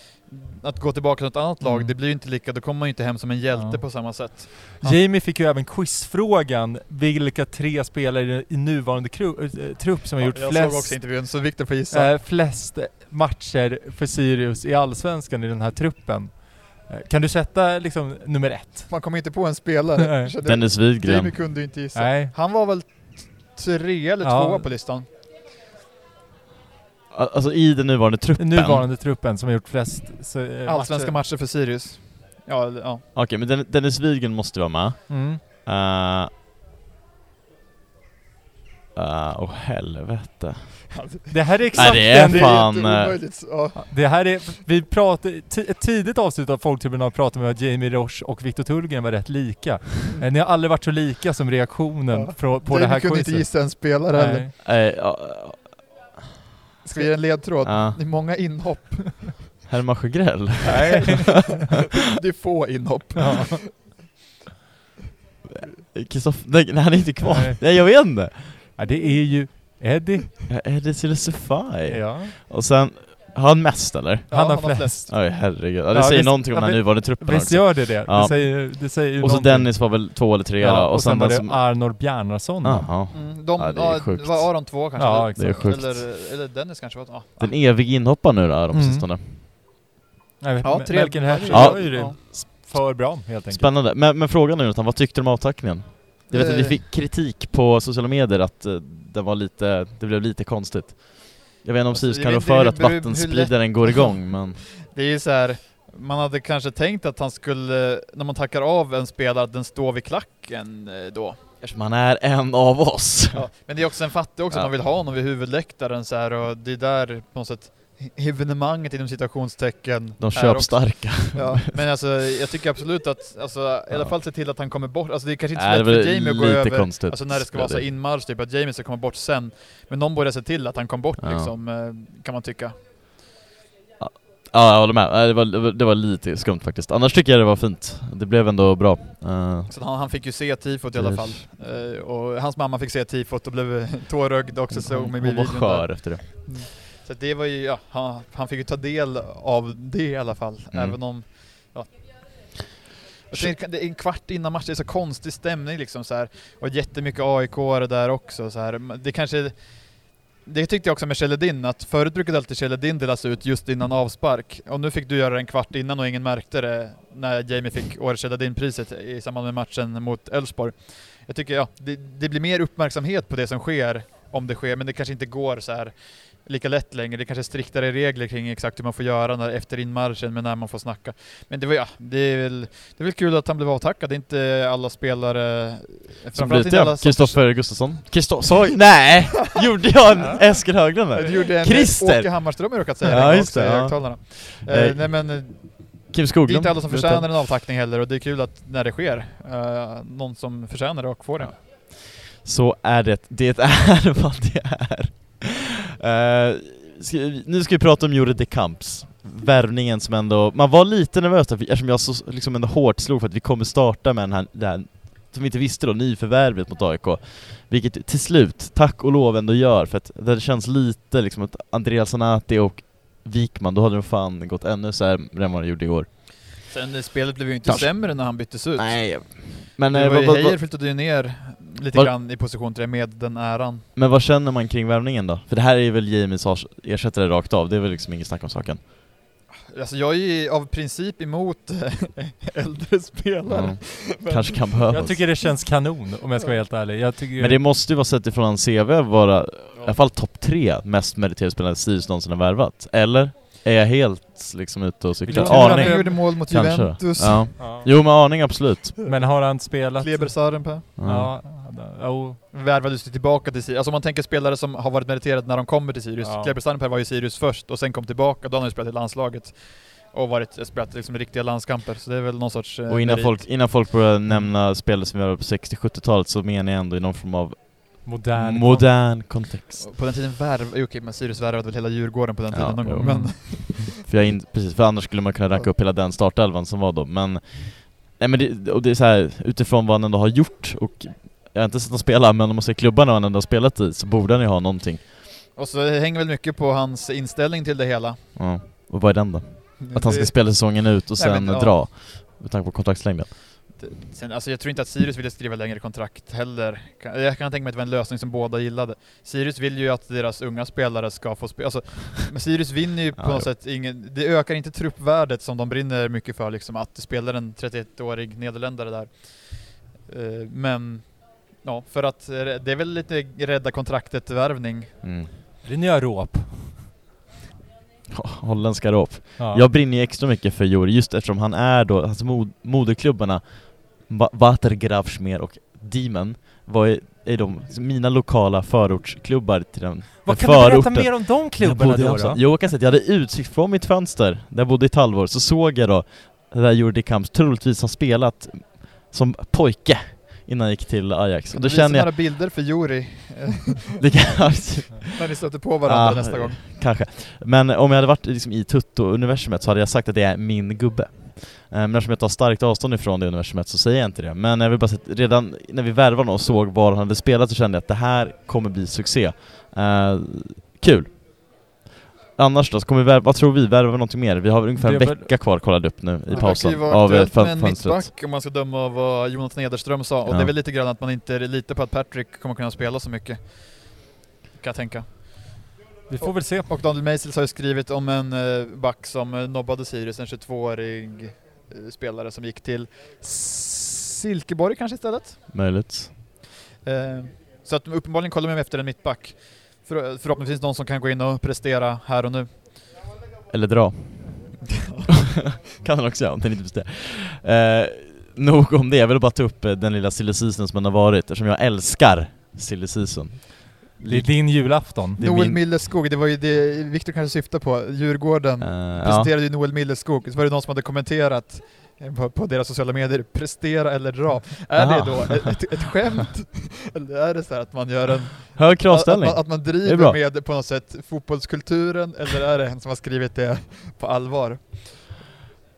B: att gå tillbaka till något annat lag,
A: Mm.
B: det blir ju inte lika, då kommer man ju inte hem som en hjälte
A: Ja.
B: på samma sätt.
A: Jamie fick ju även quizfrågan vilka tre spelare i nuvarande kru- äh, trupp som har gjort
B: jag såg också
A: flest,
B: intervjun, så Viktor får gissa.
A: äh, flest matcher för Sirius i Allsvenskan i den här truppen. Eh, Kan du sätta liksom nummer ett?
B: Man kommer inte på en spelare.
C: Dennis
B: Jamie
C: Widgren.
B: kunde ju inte gissa.
A: Nej.
B: Han var väl tre eller
A: Ja.
B: tvåa på listan.
C: Alltså i den nuvarande truppen.
A: Den nuvarande truppen som har gjort flest så, eh,
B: Allsvenska matcher för Sirius. Ja, ja.
C: Okej, men Den- Dennis Widgren måste vara med.
A: Mm.
C: Uh, uh, Åh helvete.
A: Det här är exakt
C: Nej, det är
A: den...
B: Det
C: fan,
B: är jätteomöjligt. Ja.
A: Det här är, vi pratade, ett tidigt avsnitt av Folktribunal pratade vi om att Jamie Roche och Viktor Tullgren var rätt lika. Eh, Ni har aldrig varit så lika som reaktionen
B: Ja.
A: från, på det här
B: kunde
A: quizet.
B: inte gissa en spelare heller.
C: Eh, ja,
B: Ska vi ge en ledtråd?
C: Ja.
B: Det är många inhopp.
C: Herman Sjögrell.
A: Nej.
B: det är få inhopp.
A: ja.
C: Kristoffer, nej, nej han är inte kvar.
A: Nej.
C: Nej, jag vet inte.
A: ja, det är ju Eddie.
C: Ja, Eddie Silesify.
A: Ja.
C: Och sen, har han mest eller?
B: Ja,
A: han har flest.
C: Oj herregud. Ja, det
A: Ja,
C: säger
A: visst-
C: någonting om
A: ja,
C: den nuvarande truppen
A: Visst
C: också.
A: gör det det?
C: Ja.
A: Det säger, det säger ju
C: Och så
A: någonting.
C: Dennis var väl två eller tre
A: Ja,
C: då,
A: och, sen var
C: den
A: det
C: som...
A: Arnor Bjarnason.
B: Mm, de,
C: Ja, det är sjukt.
B: var Aron två kanske?
A: Ja,
B: eller,
A: exakt.
C: Det är sjukt.
B: eller, eller Dennis kanske var ja.
C: Den evig inhopparen nu då, de
A: Mm.
C: sistone.
A: Nej,
B: Ja, tre-
A: Melker Hertz
C: Ja.
A: gör ju det
B: Ja.
A: för bra helt enkelt.
C: Spännande. Men, men frågan är vad tyckte du om avtackningen? Jag vet att vi
B: Eh.
C: fick kritik på sociala medier att uh, det var lite, det blev lite konstigt. Jag vet inte om
B: Alltså,
C: kan rå för att vattenspridaren går igång men...
B: Det är ju så här. man hade kanske tänkt att han skulle, när man tackar av en spelare, att den står vid klacken eh, då.
C: Eftersom han är en av oss.
B: Ja. Men det är också en fattig också,
C: Ja.
B: man vill ha honom vid huvudläktaren så här och det är där på något sätt evenemanget inom citationstecken
C: De
B: är
C: köpstarka.
B: Ja, men alltså jag tycker absolut att, alltså i alla
C: Ja.
B: fall se till att han kommer bort, alltså det är kanske inte
C: Nej,
B: så lätt för Jamie att gå
C: lite
B: över,
C: konstigt.
B: alltså när det ska vara så inmarsch typ, att Jamie ska komma bort sen. Men någon borde se till att han kom bort
C: Ja.
B: liksom, eh, kan man tycka.
C: Ja, jag håller med. Det var, det var- lite skumt faktiskt. Annars tycker jag det var fint. Det blev ändå bra. Eh,
B: Så han, han fick ju se tifot i alla fall. Eh, och hans mamma fick se tifot och blev tårögd också såg man i
C: hon var skör efter det.
B: Så det var ju, ja, han, han fick ju ta del av det i alla fall.
C: Mm.
B: Även om, ja. Är en kvart innan match, det är så konstig stämning liksom så här. Och jättemycket aik där också så här. Det kanske det tyckte jag också med Sheledin, att förut brukade alltid Sheledin delas ut just innan avspark. Och nu fick du göra det en kvart innan och ingen märkte det när Jamie fick Årets Sheledin-priset i samband med matchen mot Elfsborg. Jag tycker, ja, det, det blir mer uppmärksamhet på det som sker, om det sker, men det kanske inte går så här lika lätt längre. Det kanske är striktare regler kring exakt hur man får göra när, efter inmarschen, men när man får snacka. Men det var ja, det är väl, det är väl kul att han blev avtackad. Det är inte alla spelare...
C: Som
B: som-
C: Kristoffer Gustafsson. Kristoffer... Nej! Gjorde jag en Eskil Höglund
B: Det
C: där?
B: gjorde en
C: Christer.
B: Åke Hammarström har råkat säga
C: Ja, just det,
B: i
C: ja.
B: högtalarna.
C: Eh,
B: Eh, nej men, eh,
C: Kim
B: det
C: Skoglund.
B: är inte alla som förtjänar
C: jag.
B: en avtackning heller och det är kul att när det sker, eh, någon som förtjänar det och får det.
C: Så är det. Det är vad det är. Ska, nu ska vi prata om Jure de Camps. Värvningen som ändå... Man var lite nervös där, eftersom jag så liksom ändå hårt slog för att vi kommer starta med den här, det här som vi inte visste då, nyförvärvet mot AIK. Vilket till slut, tack och lov, ändå gör, för att det känns lite liksom att Andreas Zanati och Wikman, då hade de fan gått ännu sämre än vad de gjorde igår.
B: Sen spelet blev ju inte
C: Kanske.
B: sämre när han byttes ut.
C: Nej, men,
B: det
C: eh,
B: var ju,
C: vad,
B: Heijer flyttade ju ner lite
C: Vad-
B: grann i position till det med den äran.
C: men vad känner man kring värvningen då? För det här är väl Jamies ersättare rakt av, det är väl liksom inget snack om saken.
B: Alltså jag är ju av princip emot äldre spelare.
C: Mm.
B: Men-
C: Kanske kan behövas.
A: Jag tycker det känns kanon om jag ska vara helt ärlig. Jag tycker
C: Men det måste ju vara sett ifrån hans CV vara i alla fall topp tre mest meriterade spelare Sirius någonsin har värvat. Eller? Är jag helt liksom ute och cyklar? Aning?
B: Han gjorde mål mot
C: Kanske.
B: Juventus.
C: Ja.
A: Ja.
C: Jo men aning absolut.
A: Men har han spelat...
B: Kleber Sarenpää.
C: Ja.
A: Ja, jo.
B: Värvades ju tillbaka till Sirius. Alltså om man tänker spelare som har varit meriterade när de kommer till Sirius.
A: Ja.
B: Kleber Sarenpää var ju i Sirius först och sen kom tillbaka. Då har han ju spelat i landslaget. Och varit, spelat liksom riktiga landskamper. Så det är väl någon sorts eh,
C: Och innan
B: merit.
C: folk, innan folk börjar nämna spelare som vi var på 60-70-talet så menar jag ändå i någon form av
A: Modern.
C: modern kontext.
B: På den tiden värv... jo, Okej, men Sirius värvade väl hela Djurgården på den
C: Ja,
B: tiden någon
C: jo.
B: gång. Men
C: För, jag in, precis, för annars skulle man kunna ranka upp hela den startelvan som var då, men Nej men det, och det är så här, utifrån vad han ändå har gjort och jag har inte sett honom spela, men om man ser klubbarna han ändå har spelat i så borde han ju ha någonting.
B: Och så hänger väl mycket på hans inställning till det hela.
C: Ja. Och vad är den då? Att han ska spela säsongen ut och
B: Nej,
C: sen
B: men, ja.
C: dra. Med tanke på kontraktslängden.
B: Sen, alltså jag tror inte att Sirius ville skriva längre kontrakt heller. Jag kan tänka mig att det var en lösning som båda gillade. Sirius vill ju att deras unga spelare ska få spela. Alltså, men Sirius vinner ju på
C: Ja,
B: något
C: jo.
B: sätt ingen... Det ökar inte truppvärdet som de brinner mycket för, liksom att det spelar en 31-årig nederländare där. Eh, Men, ja, för att eh, det är väl lite rädda kontraktet-värvning.
C: Mm.
A: Det nya råp.
C: Holländska råp.
A: Ja.
C: Jag brinner ju extra mycket för Jori just eftersom han är då, alltså mod, moderklubbarna Watergraafsmeer och Diemen var ju, är de mina lokala förortsklubbar till den
A: Vad
C: den
A: kan du berätta
C: förorten.
A: mer om de klubbarna då?
C: Halmstad.
A: då?
C: Jo, jag kan säga att jag hade utsikt från mitt fönster, där jag bodde i ett halvår, så såg jag då där Jordi Kamps troligtvis har spelat som pojke innan jag gick till Ajax. Och
B: Kan
C: då
B: du visa
C: känner jag...
B: några bilder för Juri
C: Det kan,
B: när ni stöter på varandra
C: Ah,
B: nästa gång?
C: Kanske. Men om jag hade varit liksom i Tutto-universumet så hade jag sagt att det är min gubbe. Eh, Men eftersom jag tar starkt avstånd ifrån det universumet så säger jag inte det. Men jag vill bara säga att redan när vi värvade honom och såg var han hade spelat så kände jag att det här kommer bli succé. Eh, kul! Annars då, så kommer vi värva, vad tror vi? Värvar vi någonting mer? Vi har ungefär en vecka kvar kollade upp nu i
B: Det
C: pausen
B: verkar ju vara
C: av eh, fönstret.
B: mittback om man ska döma av vad Jonas Nederström sa. Och
C: Ja.
B: det är väl lite grann att man inte litar på att Patrick kommer kunna spela så mycket. Kan jag tänka.
A: Vi får väl se.
B: Och Daniel Meisels har ju skrivit om en eh, back som nobbade Sirius, en 22-årig eh, spelare som gick till Silkeborg kanske istället.
C: Möjligt.
B: Eh, så att uppenbarligen kollar man efter en mittback. För, förhoppningsvis någon som kan gå in och prestera här och nu.
C: Eller dra. kan han också göra om den inte presterar. Eh, nog om det, jag vill bara ta upp eh, den lilla silly som har varit eftersom jag älskar silly season.
A: Det är din julafton.
C: Det är
B: Noel
C: min-
B: Milleskog, det var ju det Viktor kanske syftade på. Djurgården
C: Eh, ja.
B: presenterade ju Noel Milleskog, så var det någon som hade kommenterat eh, på, på deras sociala medier, prestera eller dra. Är
C: Aha.
B: det då ett, ett, skämt? eller är det så här att man gör en...
C: Hög
B: Att,
C: kravställning.
B: att, man, att man driver med på något sätt fotbollskulturen, eller är det en som har skrivit det på allvar?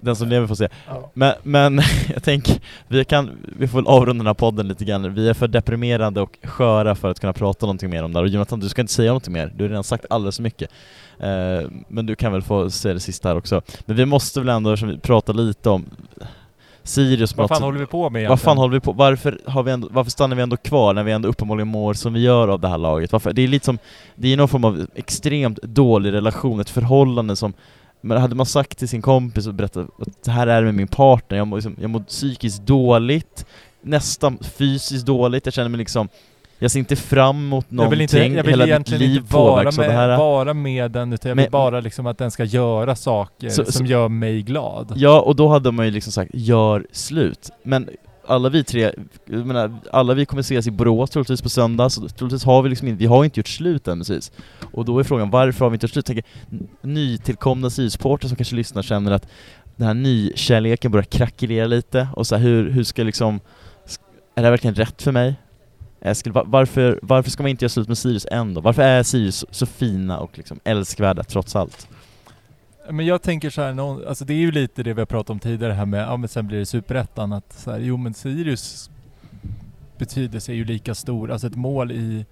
C: Den som lever får se.
B: Ja.
C: Men, men jag tänker, vi, kan, vi får väl avrunda den här podden lite grann. Vi är för deprimerade och sköra för att kunna prata någonting mer om det här. Och Jonathan, du ska inte säga någonting mer. Du har redan sagt alldeles för mycket. Eh, men du kan väl få säga det sista här också. Men vi måste väl ändå, eftersom vi pratar lite om Sirius
A: Vad fan håller vi på med
C: Vad fan
A: egentligen?
C: håller vi på? Varför, har vi ändå, varför stannar vi ändå kvar när vi ändå uppenbarligen mår som vi gör av det här laget? Varför? Det är lite som, det är någon form av extremt dålig relation, ett förhållande som men hade man sagt till sin kompis och berättat att det här är med min partner, jag mår, liksom, jag mår psykiskt dåligt, nästan fysiskt dåligt, jag känner mig liksom Jag ser inte fram emot
A: Jag
C: någonting,
A: vill, inte, jag vill
C: hela mitt
A: egentligen
C: liv
A: inte vara
C: påverkas
A: med,
C: här
A: vara med den, utan jag
C: Men-
A: vill bara liksom att den ska göra saker
C: Så-
A: som
C: så-
A: gör mig glad.
C: Ja, och då hade man ju liksom sagt 'gör slut' Men alla vi tre, jag menar, alla vi kommer ses i Borås troligtvis på söndag, så troligtvis har vi liksom inte, vi har inte gjort slut än precis. Och då är frågan, varför har vi inte gjort slut? Tänker, n- nytillkomna sydsporter som kanske lyssnar känner att den här nykärleken börjar krackelera lite, och så här, hur, hur ska liksom, är det här verkligen rätt för mig? Eskil, varför, varför ska man inte göra slut med Sirius ändå? Varför är Sirius så, så fina och liksom älskvärda trots allt?
A: Men jag tänker så här, någon, alltså det är ju lite det vi har pratat om tidigare här med, ja men sen blir det superettan att så här, jo men Sirius betydelse är ju lika stor, alltså ett mål i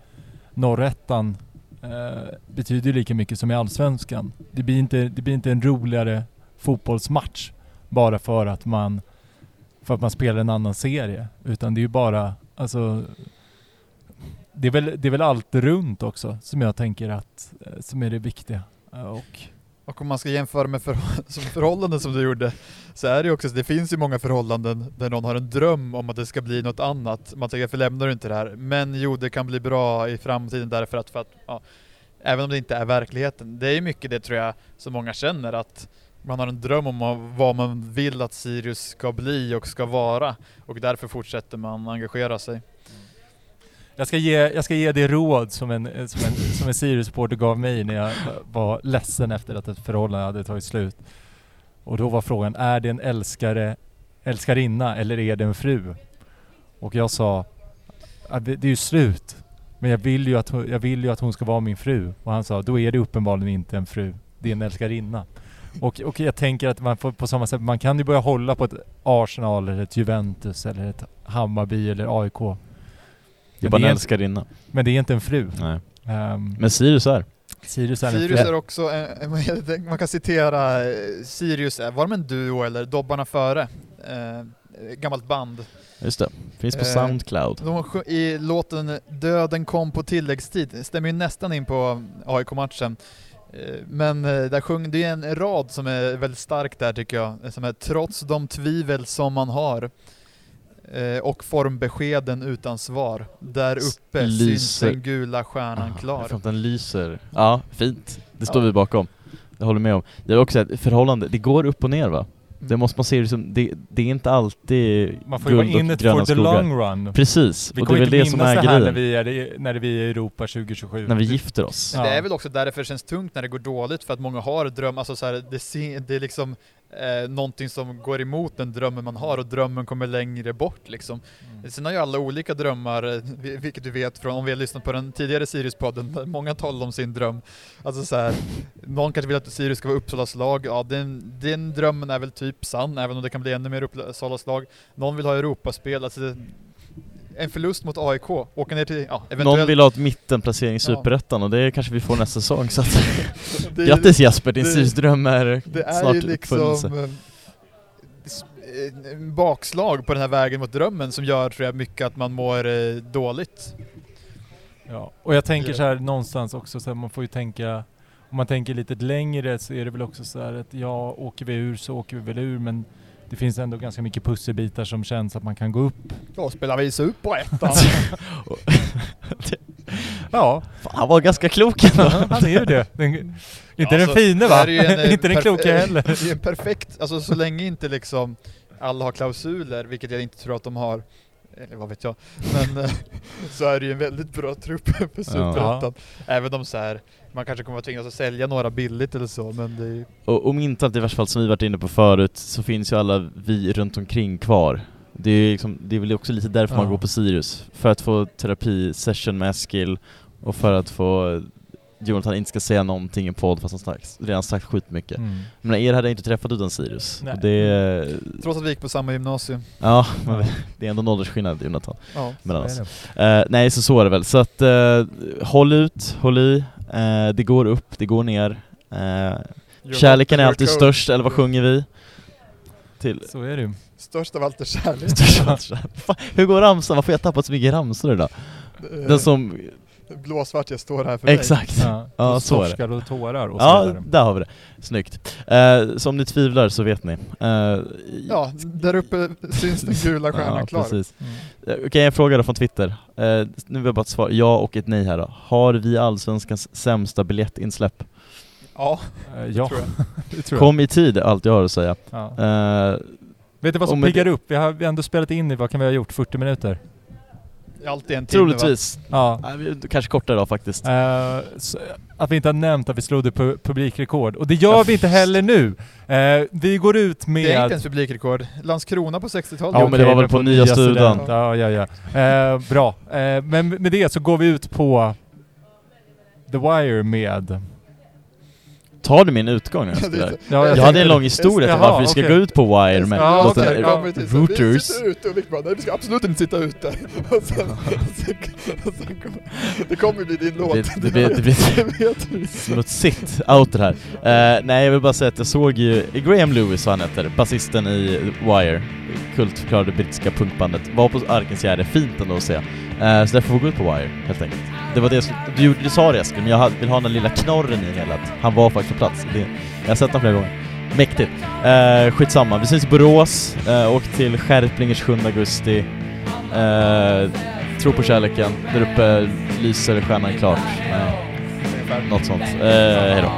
A: norrettan eh, betyder ju lika mycket som i allsvenskan. Det blir inte, det blir inte en roligare fotbollsmatch bara för att man för att man spelar en annan serie, utan det är ju bara, alltså det är väl, det är väl allt runt också som jag tänker att, eh, som är det viktiga. Och
B: och om man ska jämföra med förhå- förhållanden som du gjorde, så är det ju också, så det finns ju många förhållanden där någon har en dröm om att det ska bli något annat. Man tänker, varför lämnar du inte det här? Men jo, det kan bli bra i framtiden därför att, för att ja, även om det inte är verkligheten. Det är ju mycket det tror jag som många känner, att man har en dröm om vad man vill att Sirius ska bli och ska vara. Och därför fortsätter man engagera sig.
A: Jag ska ge, jag ska ge det råd som en, eh, som en, som en Sirius-supporter gav mig när jag var ledsen efter att ett förhållande hade tagit slut. Och då var frågan, är det en älskare, älskarinna eller är det en fru? Och jag sa, det, det är ju slut. Men jag vill, ju att, hon- jag vill ju att hon ska vara min fru. Och han sa, då är det uppenbarligen inte en fru. Det är en älskarinna. Och, och jag tänker att man får på samma sätt, man kan ju börja hålla på ett Arsenal eller ett Juventus eller ett Hammarby eller AIK.
C: Det är bara
A: det
C: en älskarinna.
A: Men det är inte en fru.
C: Nej.
A: Ehm,
C: Men Sirius är.
A: Sirius är
B: Sirius är också, en- man kan citera eh, Sirius, är- var de en duo eller Dobbarna före? Eh, gammalt band.
C: Just det. Finns på
B: Eh,
C: Soundcloud.
B: De I låten Döden kom på tilläggstid, det stämmer ju nästan in på AIK-matchen. Eh, Men eh, där sjöng, det är en rad som är väldigt stark där tycker jag, som är Trots de tvivel som man har eh, och formbeskeden utan svar. Där uppe syns
C: Lyser.
B: den gula stjärnan
C: Ah,
B: klar.
C: att den lyser. Ja, fint. Det står
B: Ja.
C: vi bakom. Jag håller med om. Det är också ett förhållande, det går upp och ner va? Det måste man se det som, det, det är inte alltid
A: Man får ju vara in it for the
C: skogar.
A: long run.
C: Precis,
A: Vi
C: och det
A: kommer
C: är
A: inte
C: väl det som
A: minnas
C: är
A: det här när
C: grejen.
A: vi är, i- när vi är i Europa 2027.
C: När vi gifter oss.
A: Ja.
B: Det är väl också därför det känns tungt när det går dåligt, för att många har drömmar, alltså så här, det, det är liksom eh, någonting som går emot den drömmen man har och drömmen kommer längre bort liksom.
A: Mm.
B: Sen har ju alla olika drömmar, eh, vi- vilket du vet från om vi har lyssnat på den tidigare Sirius-podden, där många talar om sin dröm. Alltså så här, någon kanske vill att Sirius ska vara Uppsalas lag, ja den, den drömmen är väl typ sann, även om det kan bli ännu mer Uppsalas lag. Någon vill ha Europaspel, alltså det, en förlust mot AIK, åka ner till, ja eventuellt...
C: Någon vill ha ett mittenplacering i
B: Ja.
C: Superettan och det kanske vi får nästa säsong så att
B: det är-
C: Grattis Jasper, din Sirius-dröm är
B: Det är
C: snart
B: ju liksom eh, eh, bakslag på den här vägen mot drömmen som gör tror jag mycket att man mår eh, dåligt.
A: Ja. Och jag tänker så här någonstans också, så här, man får ju tänka om man tänker lite längre så är det väl också så här att ja, åker vi ur så åker vi väl ur men det finns ändå ganska mycket pusselbitar som känns att man kan gå upp.
B: Då spelar vi Superettan.
A: Ja,
C: han var ganska klok ändå.
A: han är ju det. Den, inte
B: Alltså,
A: den fine va?
B: ju en, eh,
A: inte den
B: perf-
A: kloka heller.
B: Det är en perfekt, alltså så länge inte liksom alla har klausuler, vilket jag inte tror att de har, eller vad vet jag, men eh, så är det ju en väldigt bra trupp för Superettan. Även om så här, man kanske kommer att tvingas att sälja några billigt eller så, men det är
C: Och om inte allt i värsta fall som vi varit inne på förut så finns ju alla vi runt omkring kvar. Det är, liksom, det är väl också lite därför man
A: Ja.
C: går på Sirius. För att få terapisession med Eskil och för att få Jonathan inte ska säga någonting i podd fast han sagt, redan sagt skitmycket.
A: Mm.
C: Men er hade jag inte träffat utan Sirius.
A: Nej.
C: Det,
B: trots att vi gick på samma gymnasium.
C: ja, men det är ändå en åldersskillnad Jonathan
B: Ja.
C: mellan oss. Eh, nej, så så är det väl. Så att eh, håll ut, håll i. Eh, det går upp, det går ner. Eh, kärleken är alltid störst, eller vad sjunger vi? Till
A: Så är det.
B: Störst av allt är kärlek.
C: störst av allt. Fan, Hur går ramsan? Varför har jag tappat så mycket ramsor idag? Den som...
B: Blåsvart jag står här för dig.
C: Exakt.
A: Ja,
C: så är det.
A: Och tårar och
C: Ja,
A: vidare.
C: där har vi det. Snyggt. Eh, så om ni tvivlar så vet ni. Eh,
B: Ja, där uppe syns den gula stjärnan
C: ja,
B: klar.
C: precis.
A: Mm.
C: Eh, Okej, en fråga då från Twitter. Eh, nu vill jag bara ett svar, ja och ett nej här då. Har vi Allsvenskans sämsta biljettinsläpp?
B: Ja,
A: Eh, Ja,
B: tror jag.
A: det tror jag.
C: Kom i tid, allt jag har att säga.
A: Ja.
C: Eh,
A: Vet du vad
C: och
A: som piggar upp? Vi har vi har ändå spelat in i, vad kan vi ha gjort, 40 minuter?
B: Alltid en timme va?
C: troligtvis.
A: Ja.
C: Nej, kanske kortare då faktiskt.
A: Eh, så, att vi inte har nämnt att vi slog det pu- publikrekord. Och det gör vi inte heller nu. Eh, vi går ut med...
B: Det är inte ens publikrekord. Landskrona på 60-talet.
C: Ja, men det var väl på nya studion.
A: Ja, ja, ja. Eh, bra. Men med det så går vi ut på The Wire med...
C: Tar du min utgång?
B: Ja, det är
C: där?
B: inte-
A: Ja,
C: Jag hade en lång historia till varför vi ska
A: okej.
C: gå ut på Wire med
A: Ja,
C: eh,
A: ja.
B: till- Vi sitter ute och vi bara, nej vi ska absolut inte sitta ute. Och sen, och sen, kommer, det kommer bli din låt.
C: Det- det blir- det blir-. Smutsigt out det här. Eh, nej jag vill bara säga att jag såg ju Graham Lewis, vad han heter, basisten i Wire, kultförklarade brittiska punkbandet, var på Arkensgärde, fint ändå att se. Eh, så därför får vi gå ut på Wire, helt enkelt. Det var det som, du, du sa det Eskil, men jag vill ha den lilla knorren i hela att han var faktiskt på plats. Det, jag har sett honom flera gånger. Mäktigt. Eh, skitsamma, vi syns i Borås, eh, åk till Skärplingers 7 augusti. Eh, tro på kärleken, där uppe lyser stjärnan klart. Eh, något sånt. Eh, hejdå.